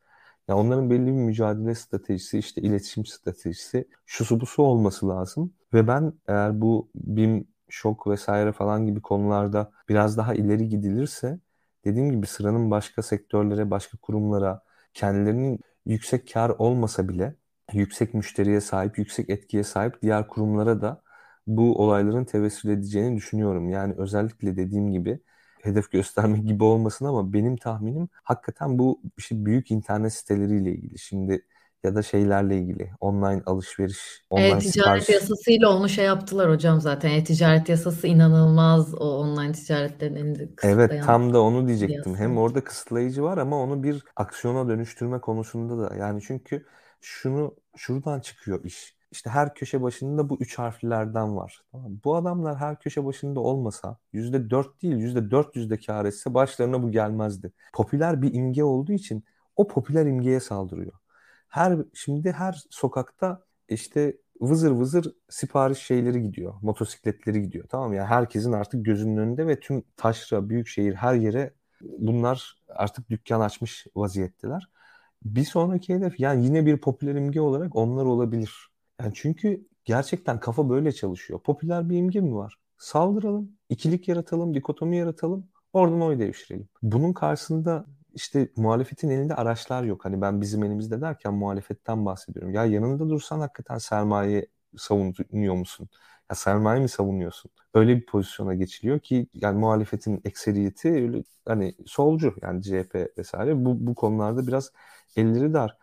Yani onların belli bir mücadele stratejisi, işte iletişim stratejisi, şusu busu olması lazım. Ve ben eğer bu BİM şok vesaire falan gibi konularda biraz daha ileri gidilirse dediğim gibi sıranın başka sektörlere, başka kurumlara kendilerinin yüksek kar olmasa bile yüksek müşteriye sahip, yüksek etkiye sahip diğer kurumlara da bu olayların tevessül edeceğini düşünüyorum. Yani özellikle dediğim gibi hedef göstermek gibi olmasın ama benim tahminim hakikaten bu işte büyük internet siteleriyle ilgili. Şimdi ya da şeylerle ilgili online alışveriş, online E-ticaret sipariş. yasasıyla onu şey yaptılar hocam zaten. E-ticaret yasası inanılmaz o online ticaretlerin elini Evet kısıtlayan tam da onu diyecektim. Hem orada kısıtlayıcı var ama onu bir aksiyona dönüştürme konusunda da yani çünkü şunu şuradan çıkıyor iş. İşte her köşe başında bu üç harflerden var. Tamam? Bu adamlar her köşe başında olmasa yüzde dört değil yüzde dört yüzde kar etse başlarına bu gelmezdi. Popüler bir imge olduğu için o popüler imgeye saldırıyor. Her şimdi her sokakta işte vızır vızır sipariş şeyleri gidiyor. Motosikletleri gidiyor. Tamam mı? Yani herkesin artık gözünün önünde ve tüm taşra, büyükşehir her yere bunlar artık dükkan açmış vaziyetteler. Bir sonraki hedef yani yine bir popüler imge olarak onlar olabilir. Yani çünkü gerçekten kafa böyle çalışıyor. Popüler bir imge mi var? Saldıralım, ikilik yaratalım, dikotomi yaratalım, oradan oy devşirelim. Bunun karşısında işte muhalefetin elinde araçlar yok. Hani ben bizim elimizde derken muhalefetten bahsediyorum. Ya yanında dursan hakikaten sermaye savunuyor musun? Ya sermaye mi savunuyorsun? Öyle bir pozisyona geçiliyor ki yani muhalefetin ekseriyeti öyle hani solcu yani CHP vesaire bu, bu konularda biraz elleri dar.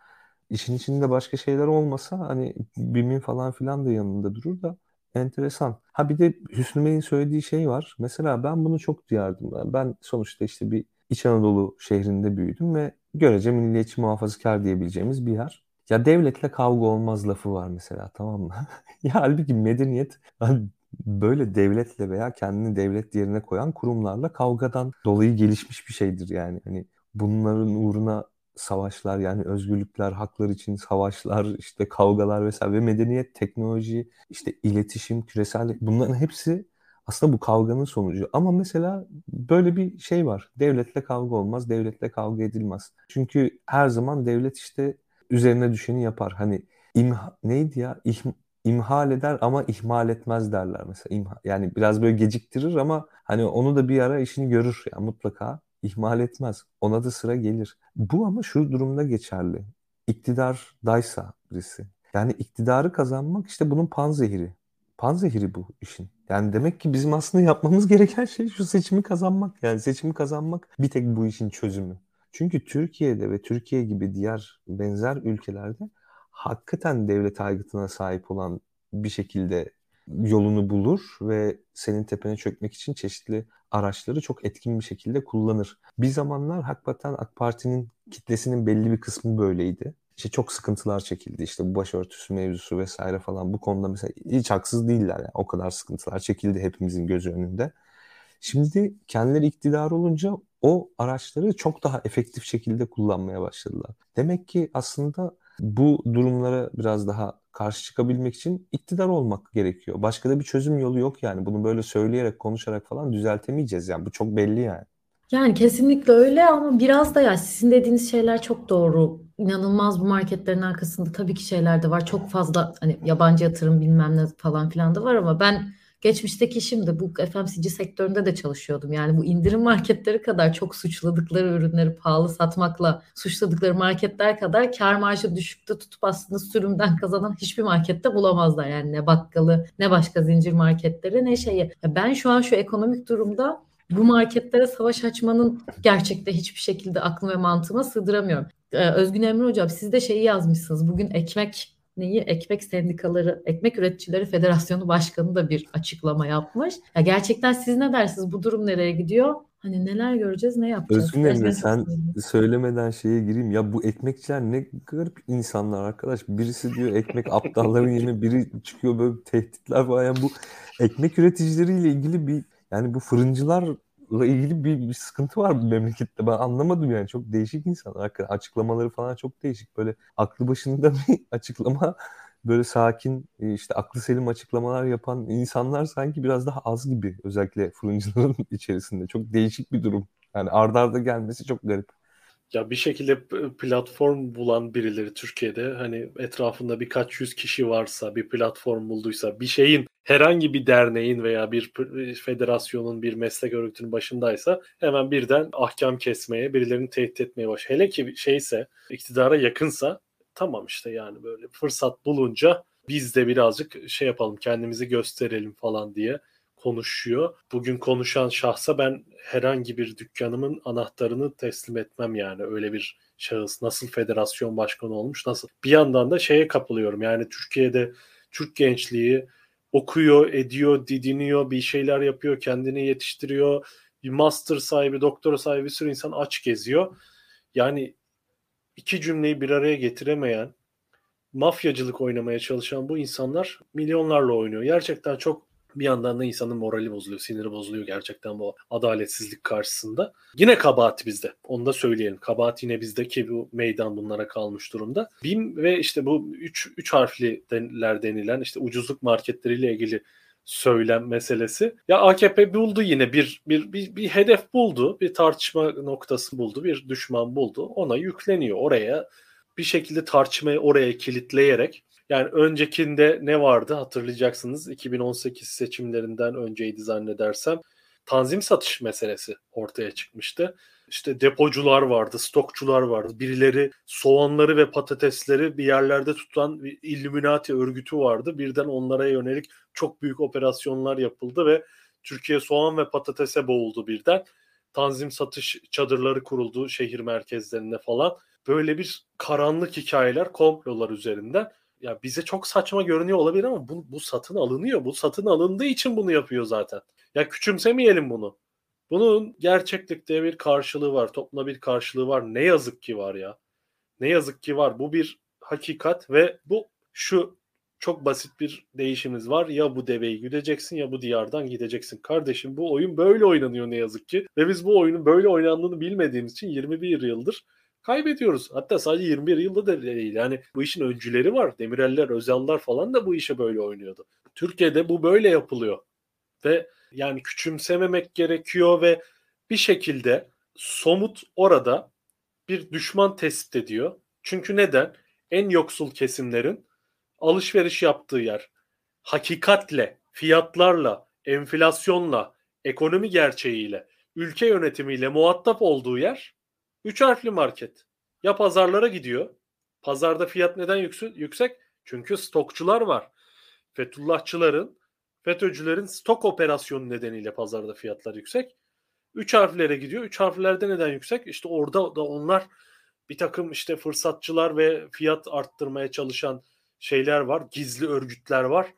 İşin içinde başka şeyler olmasa hani BİM'in falan filan da yanında durur da enteresan. Ha bir de Hüsnü Bey'in söylediği şey var. Mesela ben bunu çok duyardım. Ben sonuçta işte bir İç Anadolu şehrinde büyüdüm ve görece milliyetçi muhafazakar diyebileceğimiz bir yer. Ya devletle kavga olmaz lafı var mesela tamam mı? *laughs* ya halbuki medeniyet hani böyle devletle veya kendini devlet yerine koyan kurumlarla kavgadan dolayı gelişmiş bir şeydir yani. Hani bunların uğruna savaşlar yani özgürlükler, haklar için savaşlar, işte kavgalar vesaire ve medeniyet, teknoloji, işte iletişim, küresel bunların hepsi aslında bu kavganın sonucu. Ama mesela böyle bir şey var. Devletle kavga olmaz, devletle kavga edilmez. Çünkü her zaman devlet işte üzerine düşeni yapar. Hani imha, neydi ya? İh, imhal eder ama ihmal etmez derler mesela. İmha, yani biraz böyle geciktirir ama hani onu da bir ara işini görür yani mutlaka ihmal etmez. Ona da sıra gelir. Bu ama şu durumda geçerli. İktidardaysa birisi. Yani iktidarı kazanmak işte bunun panzehiri. Panzehiri bu işin. Yani demek ki bizim aslında yapmamız gereken şey şu seçimi kazanmak. Yani seçimi kazanmak bir tek bu işin çözümü. Çünkü Türkiye'de ve Türkiye gibi diğer benzer ülkelerde hakikaten devlet aygıtına sahip olan bir şekilde yolunu bulur ve senin tepene çökmek için çeşitli araçları çok etkin bir şekilde kullanır. Bir zamanlar hakikaten AK Parti'nin kitlesinin belli bir kısmı böyleydi. İşte çok sıkıntılar çekildi. İşte bu başörtüsü mevzusu vesaire falan bu konuda mesela hiç haksız değiller yani. O kadar sıkıntılar çekildi hepimizin gözü önünde. Şimdi kendileri iktidar olunca o araçları çok daha efektif şekilde kullanmaya başladılar. Demek ki aslında bu durumlara biraz daha karşı çıkabilmek için iktidar olmak gerekiyor. Başka da bir çözüm yolu yok yani. Bunu böyle söyleyerek, konuşarak falan düzeltemeyeceğiz yani. Bu çok belli yani. Yani kesinlikle öyle ama biraz da ya sizin dediğiniz şeyler çok doğru. İnanılmaz bu marketlerin arkasında tabii ki şeyler de var. Çok fazla hani yabancı yatırım bilmem ne falan filan da var ama ben geçmişteki işimde bu FMCG sektöründe de çalışıyordum. Yani bu indirim marketleri kadar çok suçladıkları ürünleri pahalı satmakla suçladıkları marketler kadar kar marjı düşükte tutup aslında sürümden kazanan hiçbir markette bulamazlar. Yani ne bakkalı ne başka zincir marketleri ne şeyi. Ben şu an şu ekonomik durumda bu marketlere savaş açmanın gerçekte hiçbir şekilde aklım ve mantığıma sığdıramıyorum. Ee, Özgün Emre Hocam siz de şeyi yazmışsınız. Bugün ekmek neyi ekmek sendikaları, ekmek üreticileri federasyonu başkanı da bir açıklama yapmış. Ya gerçekten siz ne dersiniz? Bu durum nereye gidiyor? Hani neler göreceğiz, ne yapacağız? Özgün Emre sen söylemeden şeye gireyim. Ya bu ekmekçiler ne garip insanlar arkadaş. Birisi diyor ekmek aptalların *laughs* yerine biri çıkıyor böyle tehditler falan. Yani bu ekmek üreticileriyle ilgili bir yani bu fırıncılarla ilgili bir, bir sıkıntı var bu memlekette. Ben anlamadım yani. Çok değişik insanlar. Açıklamaları falan çok değişik. Böyle aklı başında *laughs* bir açıklama böyle sakin işte aklı selim açıklamalar yapan insanlar sanki biraz daha az gibi özellikle fırıncıların *laughs* içerisinde. Çok değişik bir durum. Yani ardarda arda gelmesi çok garip. Ya bir şekilde platform bulan birileri Türkiye'de hani etrafında birkaç yüz kişi varsa bir platform bulduysa bir şeyin herhangi bir derneğin veya bir federasyonun bir meslek örgütünün başındaysa hemen birden ahkam kesmeye birilerini tehdit etmeye baş. Hele ki şeyse iktidara yakınsa tamam işte yani böyle fırsat bulunca biz de birazcık şey yapalım kendimizi gösterelim falan diye konuşuyor. Bugün konuşan şahsa ben herhangi bir dükkanımın anahtarını teslim etmem yani öyle bir şahıs nasıl federasyon başkanı olmuş nasıl. Bir yandan da şeye kapılıyorum yani Türkiye'de Türk gençliği okuyor, ediyor, didiniyor, bir şeyler yapıyor, kendini yetiştiriyor. Bir master sahibi, doktora sahibi bir sürü insan aç geziyor. Yani iki cümleyi bir araya getiremeyen, mafyacılık oynamaya çalışan bu insanlar milyonlarla oynuyor. Gerçekten çok Bir yandan da insanın morali bozuluyor, siniri bozuluyor gerçekten bu adaletsizlik karşısında. Yine kabahat bizde. Onu da söyleyelim. Kabahat yine bizde ki bu meydan bunlara kalmış durumda. BİM ve işte bu 3 3 harfliler denilen işte ucuzluk marketleriyle ilgili söylem meselesi. Ya AKP buldu yine bir, bir bir bir hedef buldu, bir tartışma noktası buldu, bir düşman buldu. Ona yükleniyor. Oraya bir şekilde tartışmayı oraya kilitleyerek yani öncekinde ne vardı hatırlayacaksınız 2018 seçimlerinden önceydi zannedersem tanzim satış meselesi ortaya çıkmıştı. İşte depocular vardı, stokçular vardı. Birileri soğanları ve patatesleri bir yerlerde tutan bir Illuminati örgütü vardı. Birden onlara yönelik çok büyük operasyonlar yapıldı ve Türkiye soğan ve patatese boğuldu birden. Tanzim satış çadırları kuruldu şehir merkezlerinde falan. Böyle bir karanlık hikayeler, komplolar üzerinden ya bize çok saçma görünüyor olabilir ama bu, bu satın alınıyor. Bu satın alındığı için bunu yapıyor zaten. Ya küçümsemeyelim bunu. Bunun gerçeklikte bir karşılığı var. Toplumda bir karşılığı var. Ne yazık ki var ya. Ne yazık ki var. Bu bir hakikat ve bu şu çok basit bir değişimiz var. Ya bu deveyi güdeceksin ya bu diyardan gideceksin. Kardeşim bu oyun böyle oynanıyor ne yazık ki. Ve biz bu oyunun böyle oynandığını bilmediğimiz için 21 yıldır kaybediyoruz. Hatta sadece 21 yılda da değil. Yani bu işin öncüleri var. Demireller, Özallar falan da bu işe böyle oynuyordu. Türkiye'de bu böyle yapılıyor. Ve yani küçümsememek gerekiyor ve bir şekilde somut orada bir düşman tespit ediyor. Çünkü neden? En yoksul kesimlerin alışveriş yaptığı yer hakikatle, fiyatlarla, enflasyonla, ekonomi gerçeğiyle, ülke yönetimiyle muhatap olduğu yer Üç harfli market. Ya pazarlara gidiyor. Pazarda fiyat neden yüksek? Çünkü stokçular var. Fethullahçıların, FETÖ'cülerin stok operasyonu nedeniyle pazarda fiyatlar yüksek. Üç harflere gidiyor. Üç harflerde neden yüksek? İşte orada da onlar bir takım işte fırsatçılar ve fiyat arttırmaya çalışan şeyler var. Gizli örgütler var.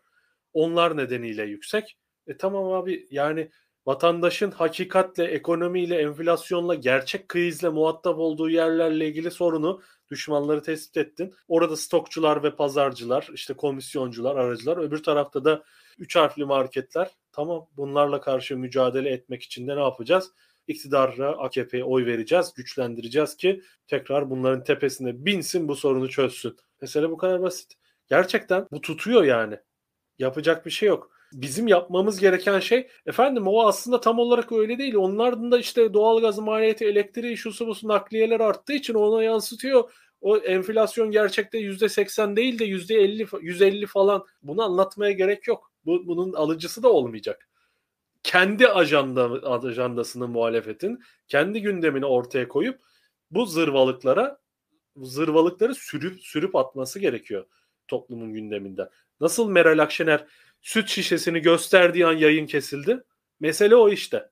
Onlar nedeniyle yüksek. E tamam abi yani vatandaşın hakikatle, ekonomiyle, enflasyonla, gerçek krizle muhatap olduğu yerlerle ilgili sorunu düşmanları tespit ettin. Orada stokçular ve pazarcılar, işte komisyoncular, aracılar. Öbür tarafta da üç harfli marketler. Tamam bunlarla karşı mücadele etmek için de ne yapacağız? İktidara AKP'ye oy vereceğiz, güçlendireceğiz ki tekrar bunların tepesine binsin bu sorunu çözsün. Mesele bu kadar basit. Gerçekten bu tutuyor yani. Yapacak bir şey yok bizim yapmamız gereken şey efendim o aslında tam olarak öyle değil. Onların da işte doğalgaz maliyeti, elektriği, şusu busu nakliyeler arttığı için ona yansıtıyor. O enflasyon gerçekte yüzde seksen değil de yüzde elli, yüz elli falan. Bunu anlatmaya gerek yok. Bu, bunun alıcısı da olmayacak. Kendi ajanda, ajandasını muhalefetin, kendi gündemini ortaya koyup bu zırvalıklara zırvalıkları sürüp sürüp atması gerekiyor toplumun gündeminden. Nasıl Meral Akşener süt şişesini gösterdiği an yayın kesildi. Mesele o işte.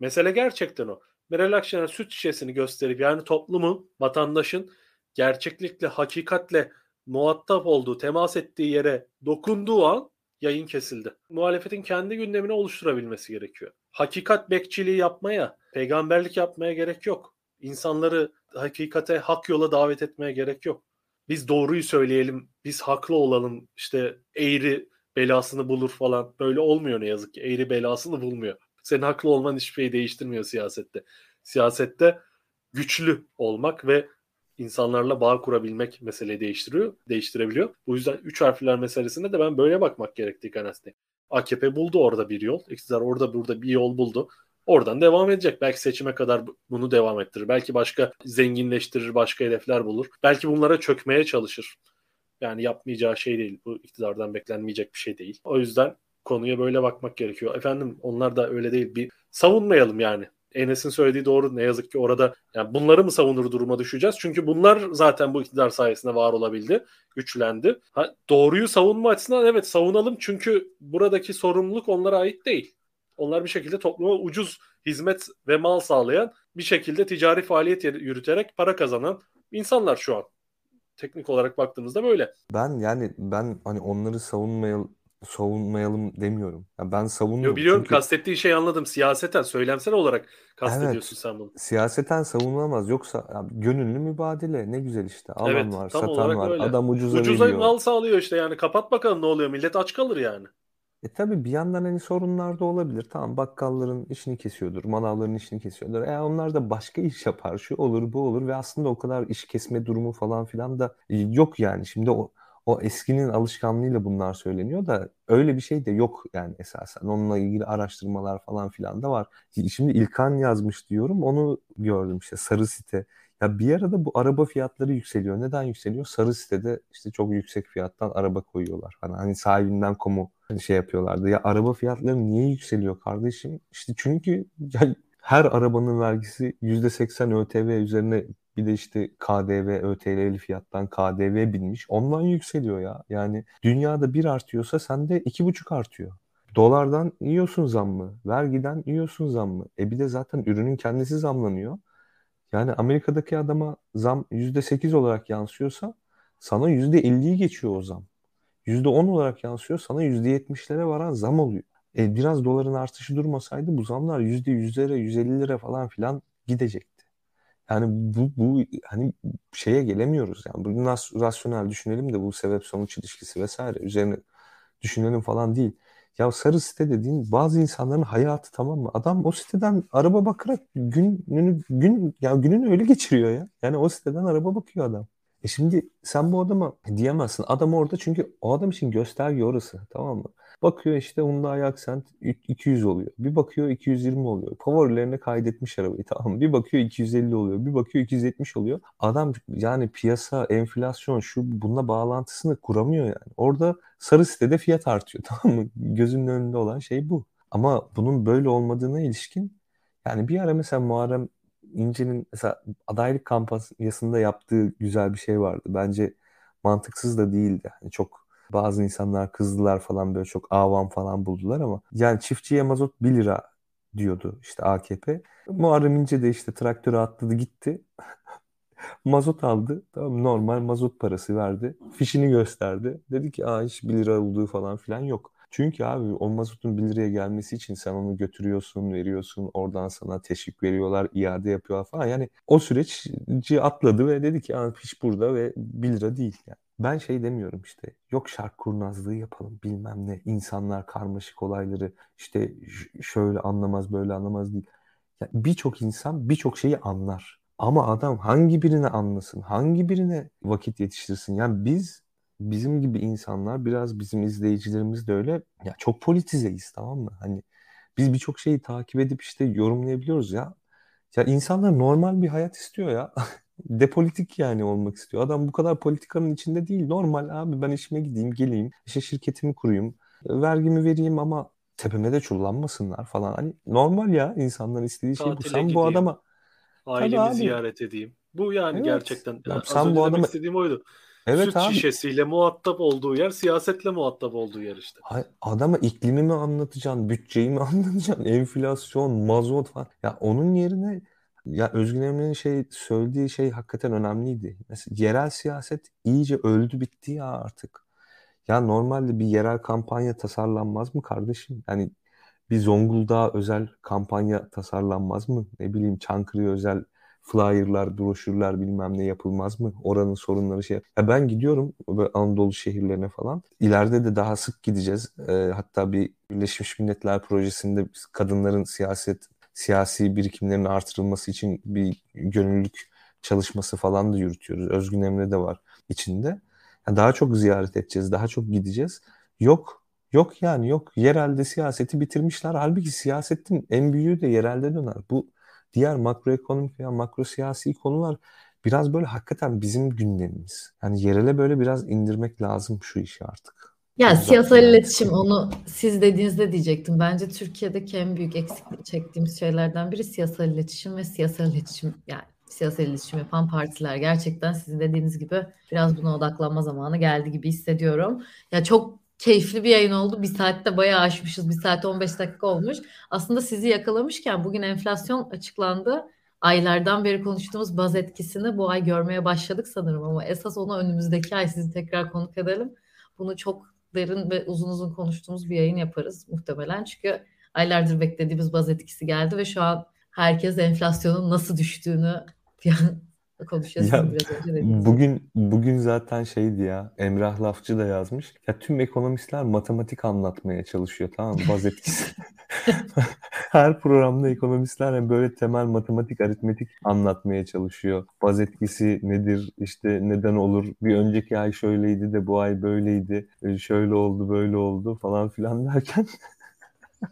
Mesele gerçekten o. Meral Akşener süt şişesini gösterip yani toplumun, vatandaşın gerçeklikle, hakikatle muhatap olduğu, temas ettiği yere dokunduğu an yayın kesildi. Muhalefetin kendi gündemini oluşturabilmesi gerekiyor. Hakikat bekçiliği yapmaya, peygamberlik yapmaya gerek yok. İnsanları hakikate, hak yola davet etmeye gerek yok. Biz doğruyu söyleyelim, biz haklı olalım, işte eğri belasını bulur falan. Böyle olmuyor ne yazık ki. Eğri belasını bulmuyor. Senin haklı olman hiçbir şey değiştirmiyor siyasette. Siyasette güçlü olmak ve insanlarla bağ kurabilmek meseleyi değiştiriyor, değiştirebiliyor. Bu yüzden üç harfler meselesinde de ben böyle bakmak gerektiği kanaatindeyim. AKP buldu orada bir yol. İktidar orada burada bir yol buldu. Oradan devam edecek. Belki seçime kadar bunu devam ettirir. Belki başka zenginleştirir, başka hedefler bulur. Belki bunlara çökmeye çalışır. Yani yapmayacağı şey değil. Bu iktidardan beklenmeyecek bir şey değil. O yüzden konuya böyle bakmak gerekiyor. Efendim onlar da öyle değil. Bir savunmayalım yani. Enes'in söylediği doğru. Ne yazık ki orada yani bunları mı savunur duruma düşeceğiz? Çünkü bunlar zaten bu iktidar sayesinde var olabildi, güçlendi. Ha, doğruyu savunma açısından evet savunalım çünkü buradaki sorumluluk onlara ait değil. Onlar bir şekilde topluma ucuz hizmet ve mal sağlayan, bir şekilde ticari faaliyet yürüterek para kazanan insanlar şu an teknik olarak baktığımızda böyle. Ben yani ben hani onları savunmayalım savunmayalım demiyorum. Yani ben savunuyorum. Yo, biliyorum çünkü... kastettiği şeyi anladım. Siyaseten, söylemsel olarak kastediyorsun evet, sen bunu. Siyaseten savunulamaz. Yoksa ya, gönüllü mübadele ne güzel işte. Alan evet, var, satan var. Öyle. Adam ucuza, ucuza veriyor. mal sağlıyor işte yani. Kapat bakalım ne oluyor. Millet aç kalır yani. E tabii bir yandan hani sorunlar da olabilir. Tamam bakkalların işini kesiyordur, manavların işini kesiyordur. E onlar da başka iş yapar. Şu olur bu olur ve aslında o kadar iş kesme durumu falan filan da yok yani. Şimdi o o eskinin alışkanlığıyla bunlar söyleniyor da öyle bir şey de yok yani esasen. Onunla ilgili araştırmalar falan filan da var. Şimdi İlkan yazmış diyorum onu gördüm işte sarı site. Ya bir arada bu araba fiyatları yükseliyor. Neden yükseliyor? Sarı sitede işte çok yüksek fiyattan araba koyuyorlar. Hani, hani sahibinden komu şey yapıyorlardı. Ya araba fiyatları niye yükseliyor kardeşim? İşte çünkü ya her arabanın vergisi %80 ÖTV üzerine bir de işte KDV, ÖTV'li fiyattan KDV binmiş. Ondan yükseliyor ya. Yani dünyada bir artıyorsa sende iki buçuk artıyor. Dolardan yiyorsun zammı, vergiden yiyorsun zammı. E bir de zaten ürünün kendisi zamlanıyor. Yani Amerika'daki adama zam %8 olarak yansıyorsa sana %50'yi geçiyor o zam. %10 olarak yansıyor sana %70'lere varan zam oluyor. E, biraz doların artışı durmasaydı bu zamlar %100'lere, 150'lere falan filan gidecekti. Yani bu, bu hani şeye gelemiyoruz. Yani bunu nasıl rasyonel düşünelim de bu sebep sonuç ilişkisi vesaire üzerine düşünelim falan değil. Ya sarı site dediğin bazı insanların hayatı tamam mı? Adam o siteden araba bakarak gününü gün ya gününü öyle geçiriyor ya. Yani o siteden araba bakıyor adam. E şimdi sen bu adama diyemezsin. Adam orada çünkü o adam için gösterge orası. Tamam mı? Bakıyor işte Hyundai Accent 200 oluyor. Bir bakıyor 220 oluyor. Favorilerine kaydetmiş arabayı tamam? Bir bakıyor 250 oluyor. Bir bakıyor 270 oluyor. Adam yani piyasa, enflasyon şu bununla bağlantısını kuramıyor yani. Orada sarı sitede fiyat artıyor *laughs* tamam mı? Gözünün önünde olan şey bu. Ama bunun böyle olmadığına ilişkin yani bir ara mesela Muharrem İnce'nin mesela adaylık kampanyasında yaptığı güzel bir şey vardı. Bence mantıksız da değildi. Yani çok bazı insanlar kızdılar falan böyle çok avam falan buldular ama yani çiftçiye mazot 1 lira diyordu işte AKP. Muharrem İnce de işte traktöre atladı gitti. *laughs* mazot aldı. Tamam normal mazot parası verdi. Fişini gösterdi. Dedi ki aa hiç 1 lira olduğu falan filan yok. Çünkü abi o mazotun 1 liraya gelmesi için sen onu götürüyorsun, veriyorsun. Oradan sana teşvik veriyorlar, iade yapıyorlar falan. Yani o süreci atladı ve dedi ki piş burada ve 1 lira değil. Yani. Ben şey demiyorum işte yok şark kurnazlığı yapalım bilmem ne insanlar karmaşık olayları işte şöyle anlamaz böyle anlamaz değil. Yani birçok insan birçok şeyi anlar. Ama adam hangi birine anlasın, hangi birine vakit yetiştirsin? Yani biz bizim gibi insanlar biraz bizim izleyicilerimiz de öyle ya çok politizeyiz tamam mı? Hani biz birçok şeyi takip edip işte yorumlayabiliyoruz ya. Ya insanlar normal bir hayat istiyor ya. *laughs* Depolitik yani olmak istiyor. Adam bu kadar politikanın içinde değil. Normal abi ben işime gideyim, geleyim, işte şirketimi kurayım, vergimi vereyim ama tepeme de çullanmasınlar falan. Hani normal ya insanların istediği şey bu. Sen gideyim, bu adama ailemi ziyaret edeyim. Bu yani evet. gerçekten. Ya, sen bu adama istediğim oydu. Evet Süt abi. şişesiyle muhatap olduğu yer, siyasetle muhatap olduğu yer işte. Hay, adama iklimi mi anlatacaksın, bütçeyi mi *laughs* anlatacaksın, enflasyon, mazot falan. Ya onun yerine ya Özgün Emre'nin şey söylediği şey hakikaten önemliydi. Mesela yerel siyaset iyice öldü bitti ya artık. Ya normalde bir yerel kampanya tasarlanmaz mı kardeşim? Yani bir Zonguldak'a özel kampanya tasarlanmaz mı? Ne bileyim Çankırı'ya özel flyer'lar, broşürler bilmem ne yapılmaz mı? Oranın sorunları şey. Ya ben gidiyorum böyle Anadolu şehirlerine falan. İleride de daha sık gideceğiz. E, hatta bir Birleşmiş Milletler projesinde kadınların siyaset siyasi birikimlerinin artırılması için bir gönüllülük çalışması falan da yürütüyoruz. Özgün Emre de var içinde. Yani daha çok ziyaret edeceğiz, daha çok gideceğiz. Yok, yok yani yok. Yerelde siyaseti bitirmişler. Halbuki siyasetin en büyüğü de yerelde döner. Bu diğer makroekonomik veya makro siyasi konular biraz böyle hakikaten bizim gündemimiz. Yani yerele böyle biraz indirmek lazım şu işi artık. Ya yani siyasal iletişim onu siz dediğinizde diyecektim. Bence Türkiye'deki en büyük eksiklik çektiğimiz şeylerden biri siyasal iletişim ve siyasal iletişim yani siyasal iletişim yapan partiler. Gerçekten sizin dediğiniz gibi biraz buna odaklanma zamanı geldi gibi hissediyorum. Ya çok keyifli bir yayın oldu. Bir saatte bayağı aşmışız. Bir saat 15 dakika olmuş. Aslında sizi yakalamışken bugün enflasyon açıklandı. Aylardan beri konuştuğumuz baz etkisini bu ay görmeye başladık sanırım ama esas onu önümüzdeki ay sizi tekrar konuk edelim. Bunu çok derin ve uzun uzun konuştuğumuz bir yayın yaparız muhtemelen. Çünkü aylardır beklediğimiz baz etkisi geldi ve şu an herkes enflasyonun nasıl düştüğünü konuşuyorsun Ya, biraz önce bugün bugün zaten şeydi ya Emrah Lafçı da yazmış. Ya tüm ekonomistler matematik anlatmaya çalışıyor tamam mı? Baz etkisi. *laughs* Her programda ekonomistler böyle temel matematik, aritmetik anlatmaya çalışıyor. Baz etkisi nedir? işte neden olur? Bir önceki ay şöyleydi de bu ay böyleydi. e, Şöyle oldu, böyle oldu falan filan derken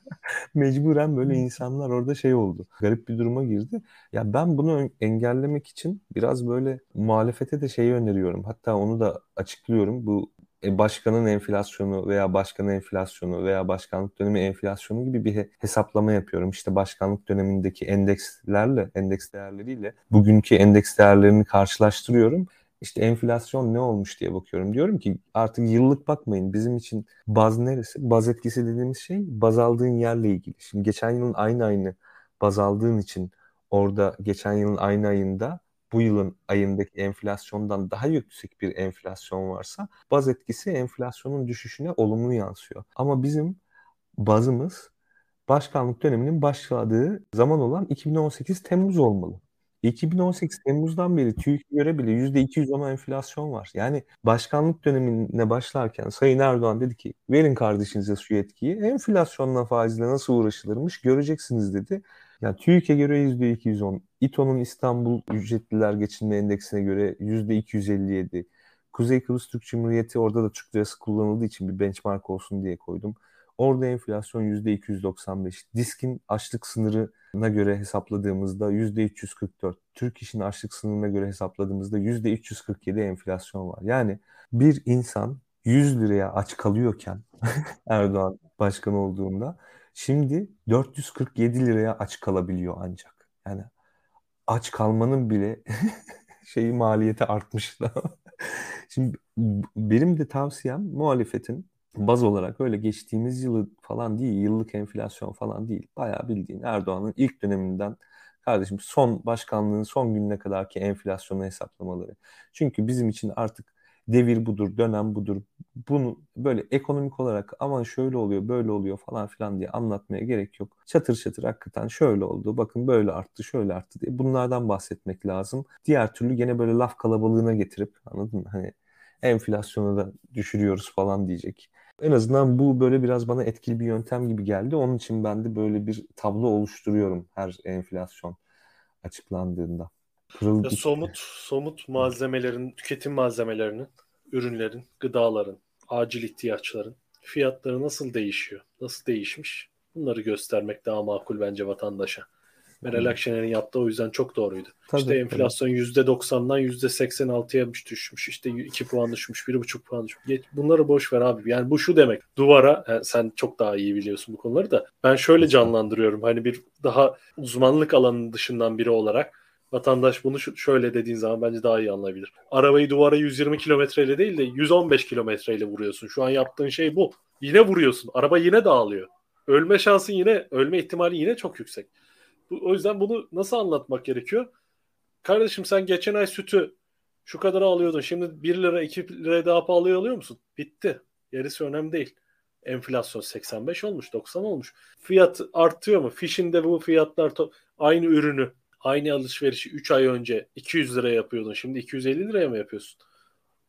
*laughs* mecburen böyle insanlar orada şey oldu. Garip bir duruma girdi. Ya ben bunu engellemek için biraz böyle muhalefete de şeyi öneriyorum. Hatta onu da açıklıyorum. Bu e, başkanın enflasyonu veya başkanın enflasyonu veya başkanlık dönemi enflasyonu gibi bir he- hesaplama yapıyorum. İşte başkanlık dönemindeki endekslerle, endeks değerleriyle bugünkü endeks değerlerini karşılaştırıyorum. İşte enflasyon ne olmuş diye bakıyorum. Diyorum ki artık yıllık bakmayın. Bizim için baz neresi? Baz etkisi dediğimiz şey baz aldığın yerle ilgili. Şimdi geçen yılın aynı aynı baz aldığın için orada geçen yılın aynı ayında bu yılın ayındaki enflasyondan daha yüksek bir enflasyon varsa baz etkisi enflasyonun düşüşüne olumlu yansıyor. Ama bizim bazımız başkanlık döneminin başladığı zaman olan 2018 Temmuz olmalı. 2018 Temmuz'dan beri TÜİK'e göre bile %210 enflasyon var. Yani başkanlık dönemine başlarken Sayın Erdoğan dedi ki verin kardeşinize şu yetkiyi. Enflasyonla faizle nasıl uğraşılırmış göreceksiniz dedi. Yani TÜİK'e göre %210, İTO'nun İstanbul Ücretliler Geçinme Endeksine göre %257, Kuzey Kıbrıs Türk Cumhuriyeti orada da Türk lirası kullanıldığı için bir benchmark olsun diye koydum. Orada enflasyon %295. Diskin açlık sınırına göre hesapladığımızda %344. Türk İş'in açlık sınırına göre hesapladığımızda %347 enflasyon var. Yani bir insan 100 liraya aç kalıyorken *laughs* Erdoğan başkan olduğunda şimdi 447 liraya aç kalabiliyor ancak. Yani aç kalmanın bile *laughs* şeyi maliyeti artmış. *laughs* Şimdi benim de tavsiyem muhalefetin baz olarak öyle geçtiğimiz yılı falan değil, yıllık enflasyon falan değil. Bayağı bildiğin Erdoğan'ın ilk döneminden kardeşim son başkanlığın son gününe kadarki enflasyonu hesaplamaları. Çünkü bizim için artık devir budur, dönem budur. Bunu böyle ekonomik olarak aman şöyle oluyor, böyle oluyor falan filan diye anlatmaya gerek yok. Çatır çatır hakikaten şöyle oldu, bakın böyle arttı, şöyle arttı diye bunlardan bahsetmek lazım. Diğer türlü gene böyle laf kalabalığına getirip anladın mı? Hani enflasyonu da düşürüyoruz falan diyecek. En azından bu böyle biraz bana etkili bir yöntem gibi geldi. Onun için ben de böyle bir tablo oluşturuyorum her enflasyon açıklandığında. Ya somut somut malzemelerin, tüketim malzemelerinin, ürünlerin, gıdaların, acil ihtiyaçların fiyatları nasıl değişiyor? Nasıl değişmiş? Bunları göstermek daha makul bence vatandaşa. Meral Akşener'in yaptığı o yüzden çok doğruydu. Tabii, işte enflasyon %90'dan %86'ya düşmüş. İşte 2 puan düşmüş, 1,5 puan düşmüş. Bunları boş ver abi. Yani bu şu demek. Duvara, yani sen çok daha iyi biliyorsun bu konuları da. Ben şöyle canlandırıyorum. Hani bir daha uzmanlık alanının dışından biri olarak vatandaş bunu şöyle dediğin zaman bence daha iyi anlayabilir. Arabayı duvara 120 kilometreyle değil de 115 kilometreyle vuruyorsun. Şu an yaptığın şey bu. Yine vuruyorsun. Araba yine dağılıyor. Ölme şansın yine, ölme ihtimali yine çok yüksek. O yüzden bunu nasıl anlatmak gerekiyor? Kardeşim sen geçen ay sütü şu kadar alıyordun. Şimdi 1 lira 2 lira daha pahalı alıyor musun? Bitti. Gerisi önemli değil. Enflasyon 85 olmuş 90 olmuş. Fiyat artıyor mu? Fişinde bu fiyatlar aynı ürünü aynı alışverişi 3 ay önce 200 liraya yapıyordun. Şimdi 250 liraya mı yapıyorsun?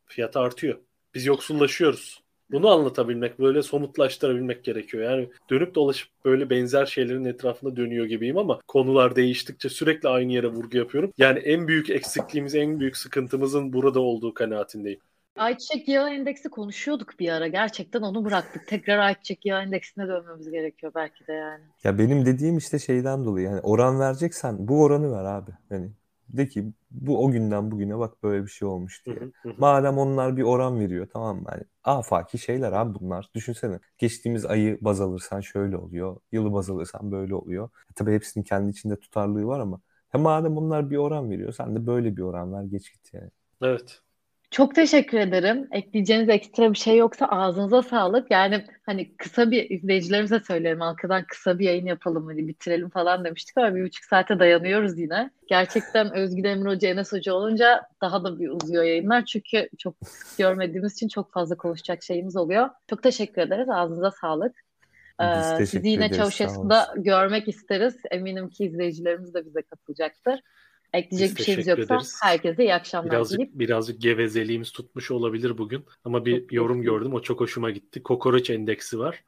Fiyat artıyor. Biz yoksullaşıyoruz. Bunu anlatabilmek, böyle somutlaştırabilmek gerekiyor. Yani dönüp dolaşıp böyle benzer şeylerin etrafında dönüyor gibiyim ama konular değiştikçe sürekli aynı yere vurgu yapıyorum. Yani en büyük eksikliğimiz, en büyük sıkıntımızın burada olduğu kanaatindeyim. Ayçiçek yağı endeksi konuşuyorduk bir ara. Gerçekten onu bıraktık. Tekrar ayçiçek yağı endeksine dönmemiz gerekiyor belki de yani. Ya benim dediğim işte şeyden dolayı yani oran vereceksen bu oranı ver abi. Yani de ki bu o günden bugüne bak böyle bir şey olmuş diye. Madem onlar bir oran veriyor tamam mı? Yani afaki şeyler abi bunlar. Düşünsene geçtiğimiz ayı baz alırsan şöyle oluyor. Yılı baz alırsan böyle oluyor. E, tabii hepsinin kendi içinde tutarlığı var ama ya madem onlar bir oran veriyor sen de böyle bir oran ver geç git yani. Evet. Çok teşekkür ederim. Ekleyeceğiniz ekstra bir şey yoksa ağzınıza sağlık. Yani hani kısa bir izleyicilerimize söylerim. Arkadan kısa bir yayın yapalım hadi bitirelim falan demiştik ama bir buçuk saate dayanıyoruz yine. Gerçekten *laughs* Özgür Demir Hoca, Enes Hoca olunca daha da bir uzuyor yayınlar. Çünkü çok görmediğimiz için çok fazla konuşacak şeyimiz oluyor. Çok teşekkür ederiz. Ağzınıza sağlık. Ee, sizi yine Çavuşesku'da görmek isteriz. Eminim ki izleyicilerimiz de bize katılacaktır. Ekleyecek Biz bir şeyimiz yoksa ederiz. herkese iyi akşamlar Birazcık dileyip birazcık gevezeliğimiz tutmuş olabilir bugün. Ama bir yorum gördüm. O çok hoşuma gitti. Kokoreç endeksi var.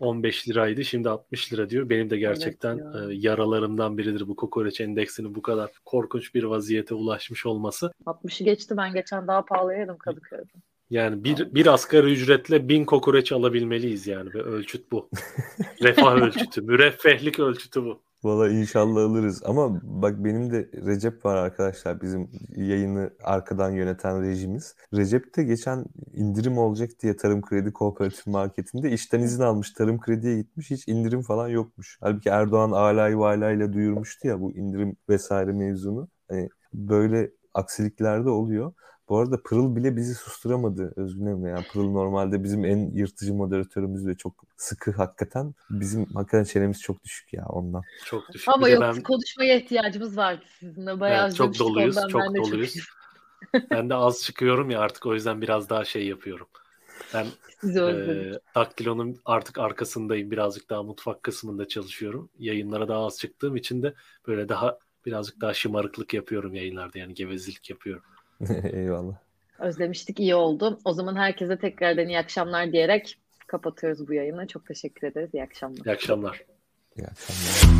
15 liraydı. Şimdi 60 lira diyor. Benim de gerçekten ya. e, yaralarımdan biridir bu kokoreç endeksinin bu kadar korkunç bir vaziyete ulaşmış olması. 60'ı geçti. Ben geçen daha pahalıya yedim Kadıköy'de. Yani bir, bir asgari ücretle bin kokoreç alabilmeliyiz yani. Ve ölçüt bu. *laughs* Refah ölçütü, müreffehlik ölçütü bu. Valla inşallah alırız. Ama bak benim de Recep var arkadaşlar. Bizim yayını arkadan yöneten rejimiz. Recep de geçen indirim olacak diye Tarım Kredi Kooperatif Marketi'nde işten izin almış. Tarım Kredi'ye gitmiş. Hiç indirim falan yokmuş. Halbuki Erdoğan alayı valayla duyurmuştu ya bu indirim vesaire mevzunu. Hani böyle aksilikler de oluyor. Bu arada Pırıl bile bizi susturamadı Özgün Emre. Yani Pırıl normalde bizim en yırtıcı moderatörümüz ve çok sıkı hakikaten. Bizim hakikaten çenemiz çok düşük ya ondan. Çok düşük. Ama yok ben- konuşmaya ihtiyacımız vardı sizinle. Bayağı Evet, çok doluyuz, ondan. çok ben de doluyuz. Ben de az çıkıyorum ya artık o yüzden biraz daha şey yapıyorum. Ben e, Daktilo'nun artık arkasındayım. Birazcık daha mutfak kısmında çalışıyorum. Yayınlara daha az çıktığım için de böyle daha birazcık daha şımarıklık yapıyorum yayınlarda. Yani gevezilik yapıyorum. *laughs* Eyvallah. Özlemiştik iyi oldu. O zaman herkese tekrardan iyi akşamlar diyerek kapatıyoruz bu yayını. Çok teşekkür ederiz. İyi akşamlar. İyi akşamlar. İyi akşamlar.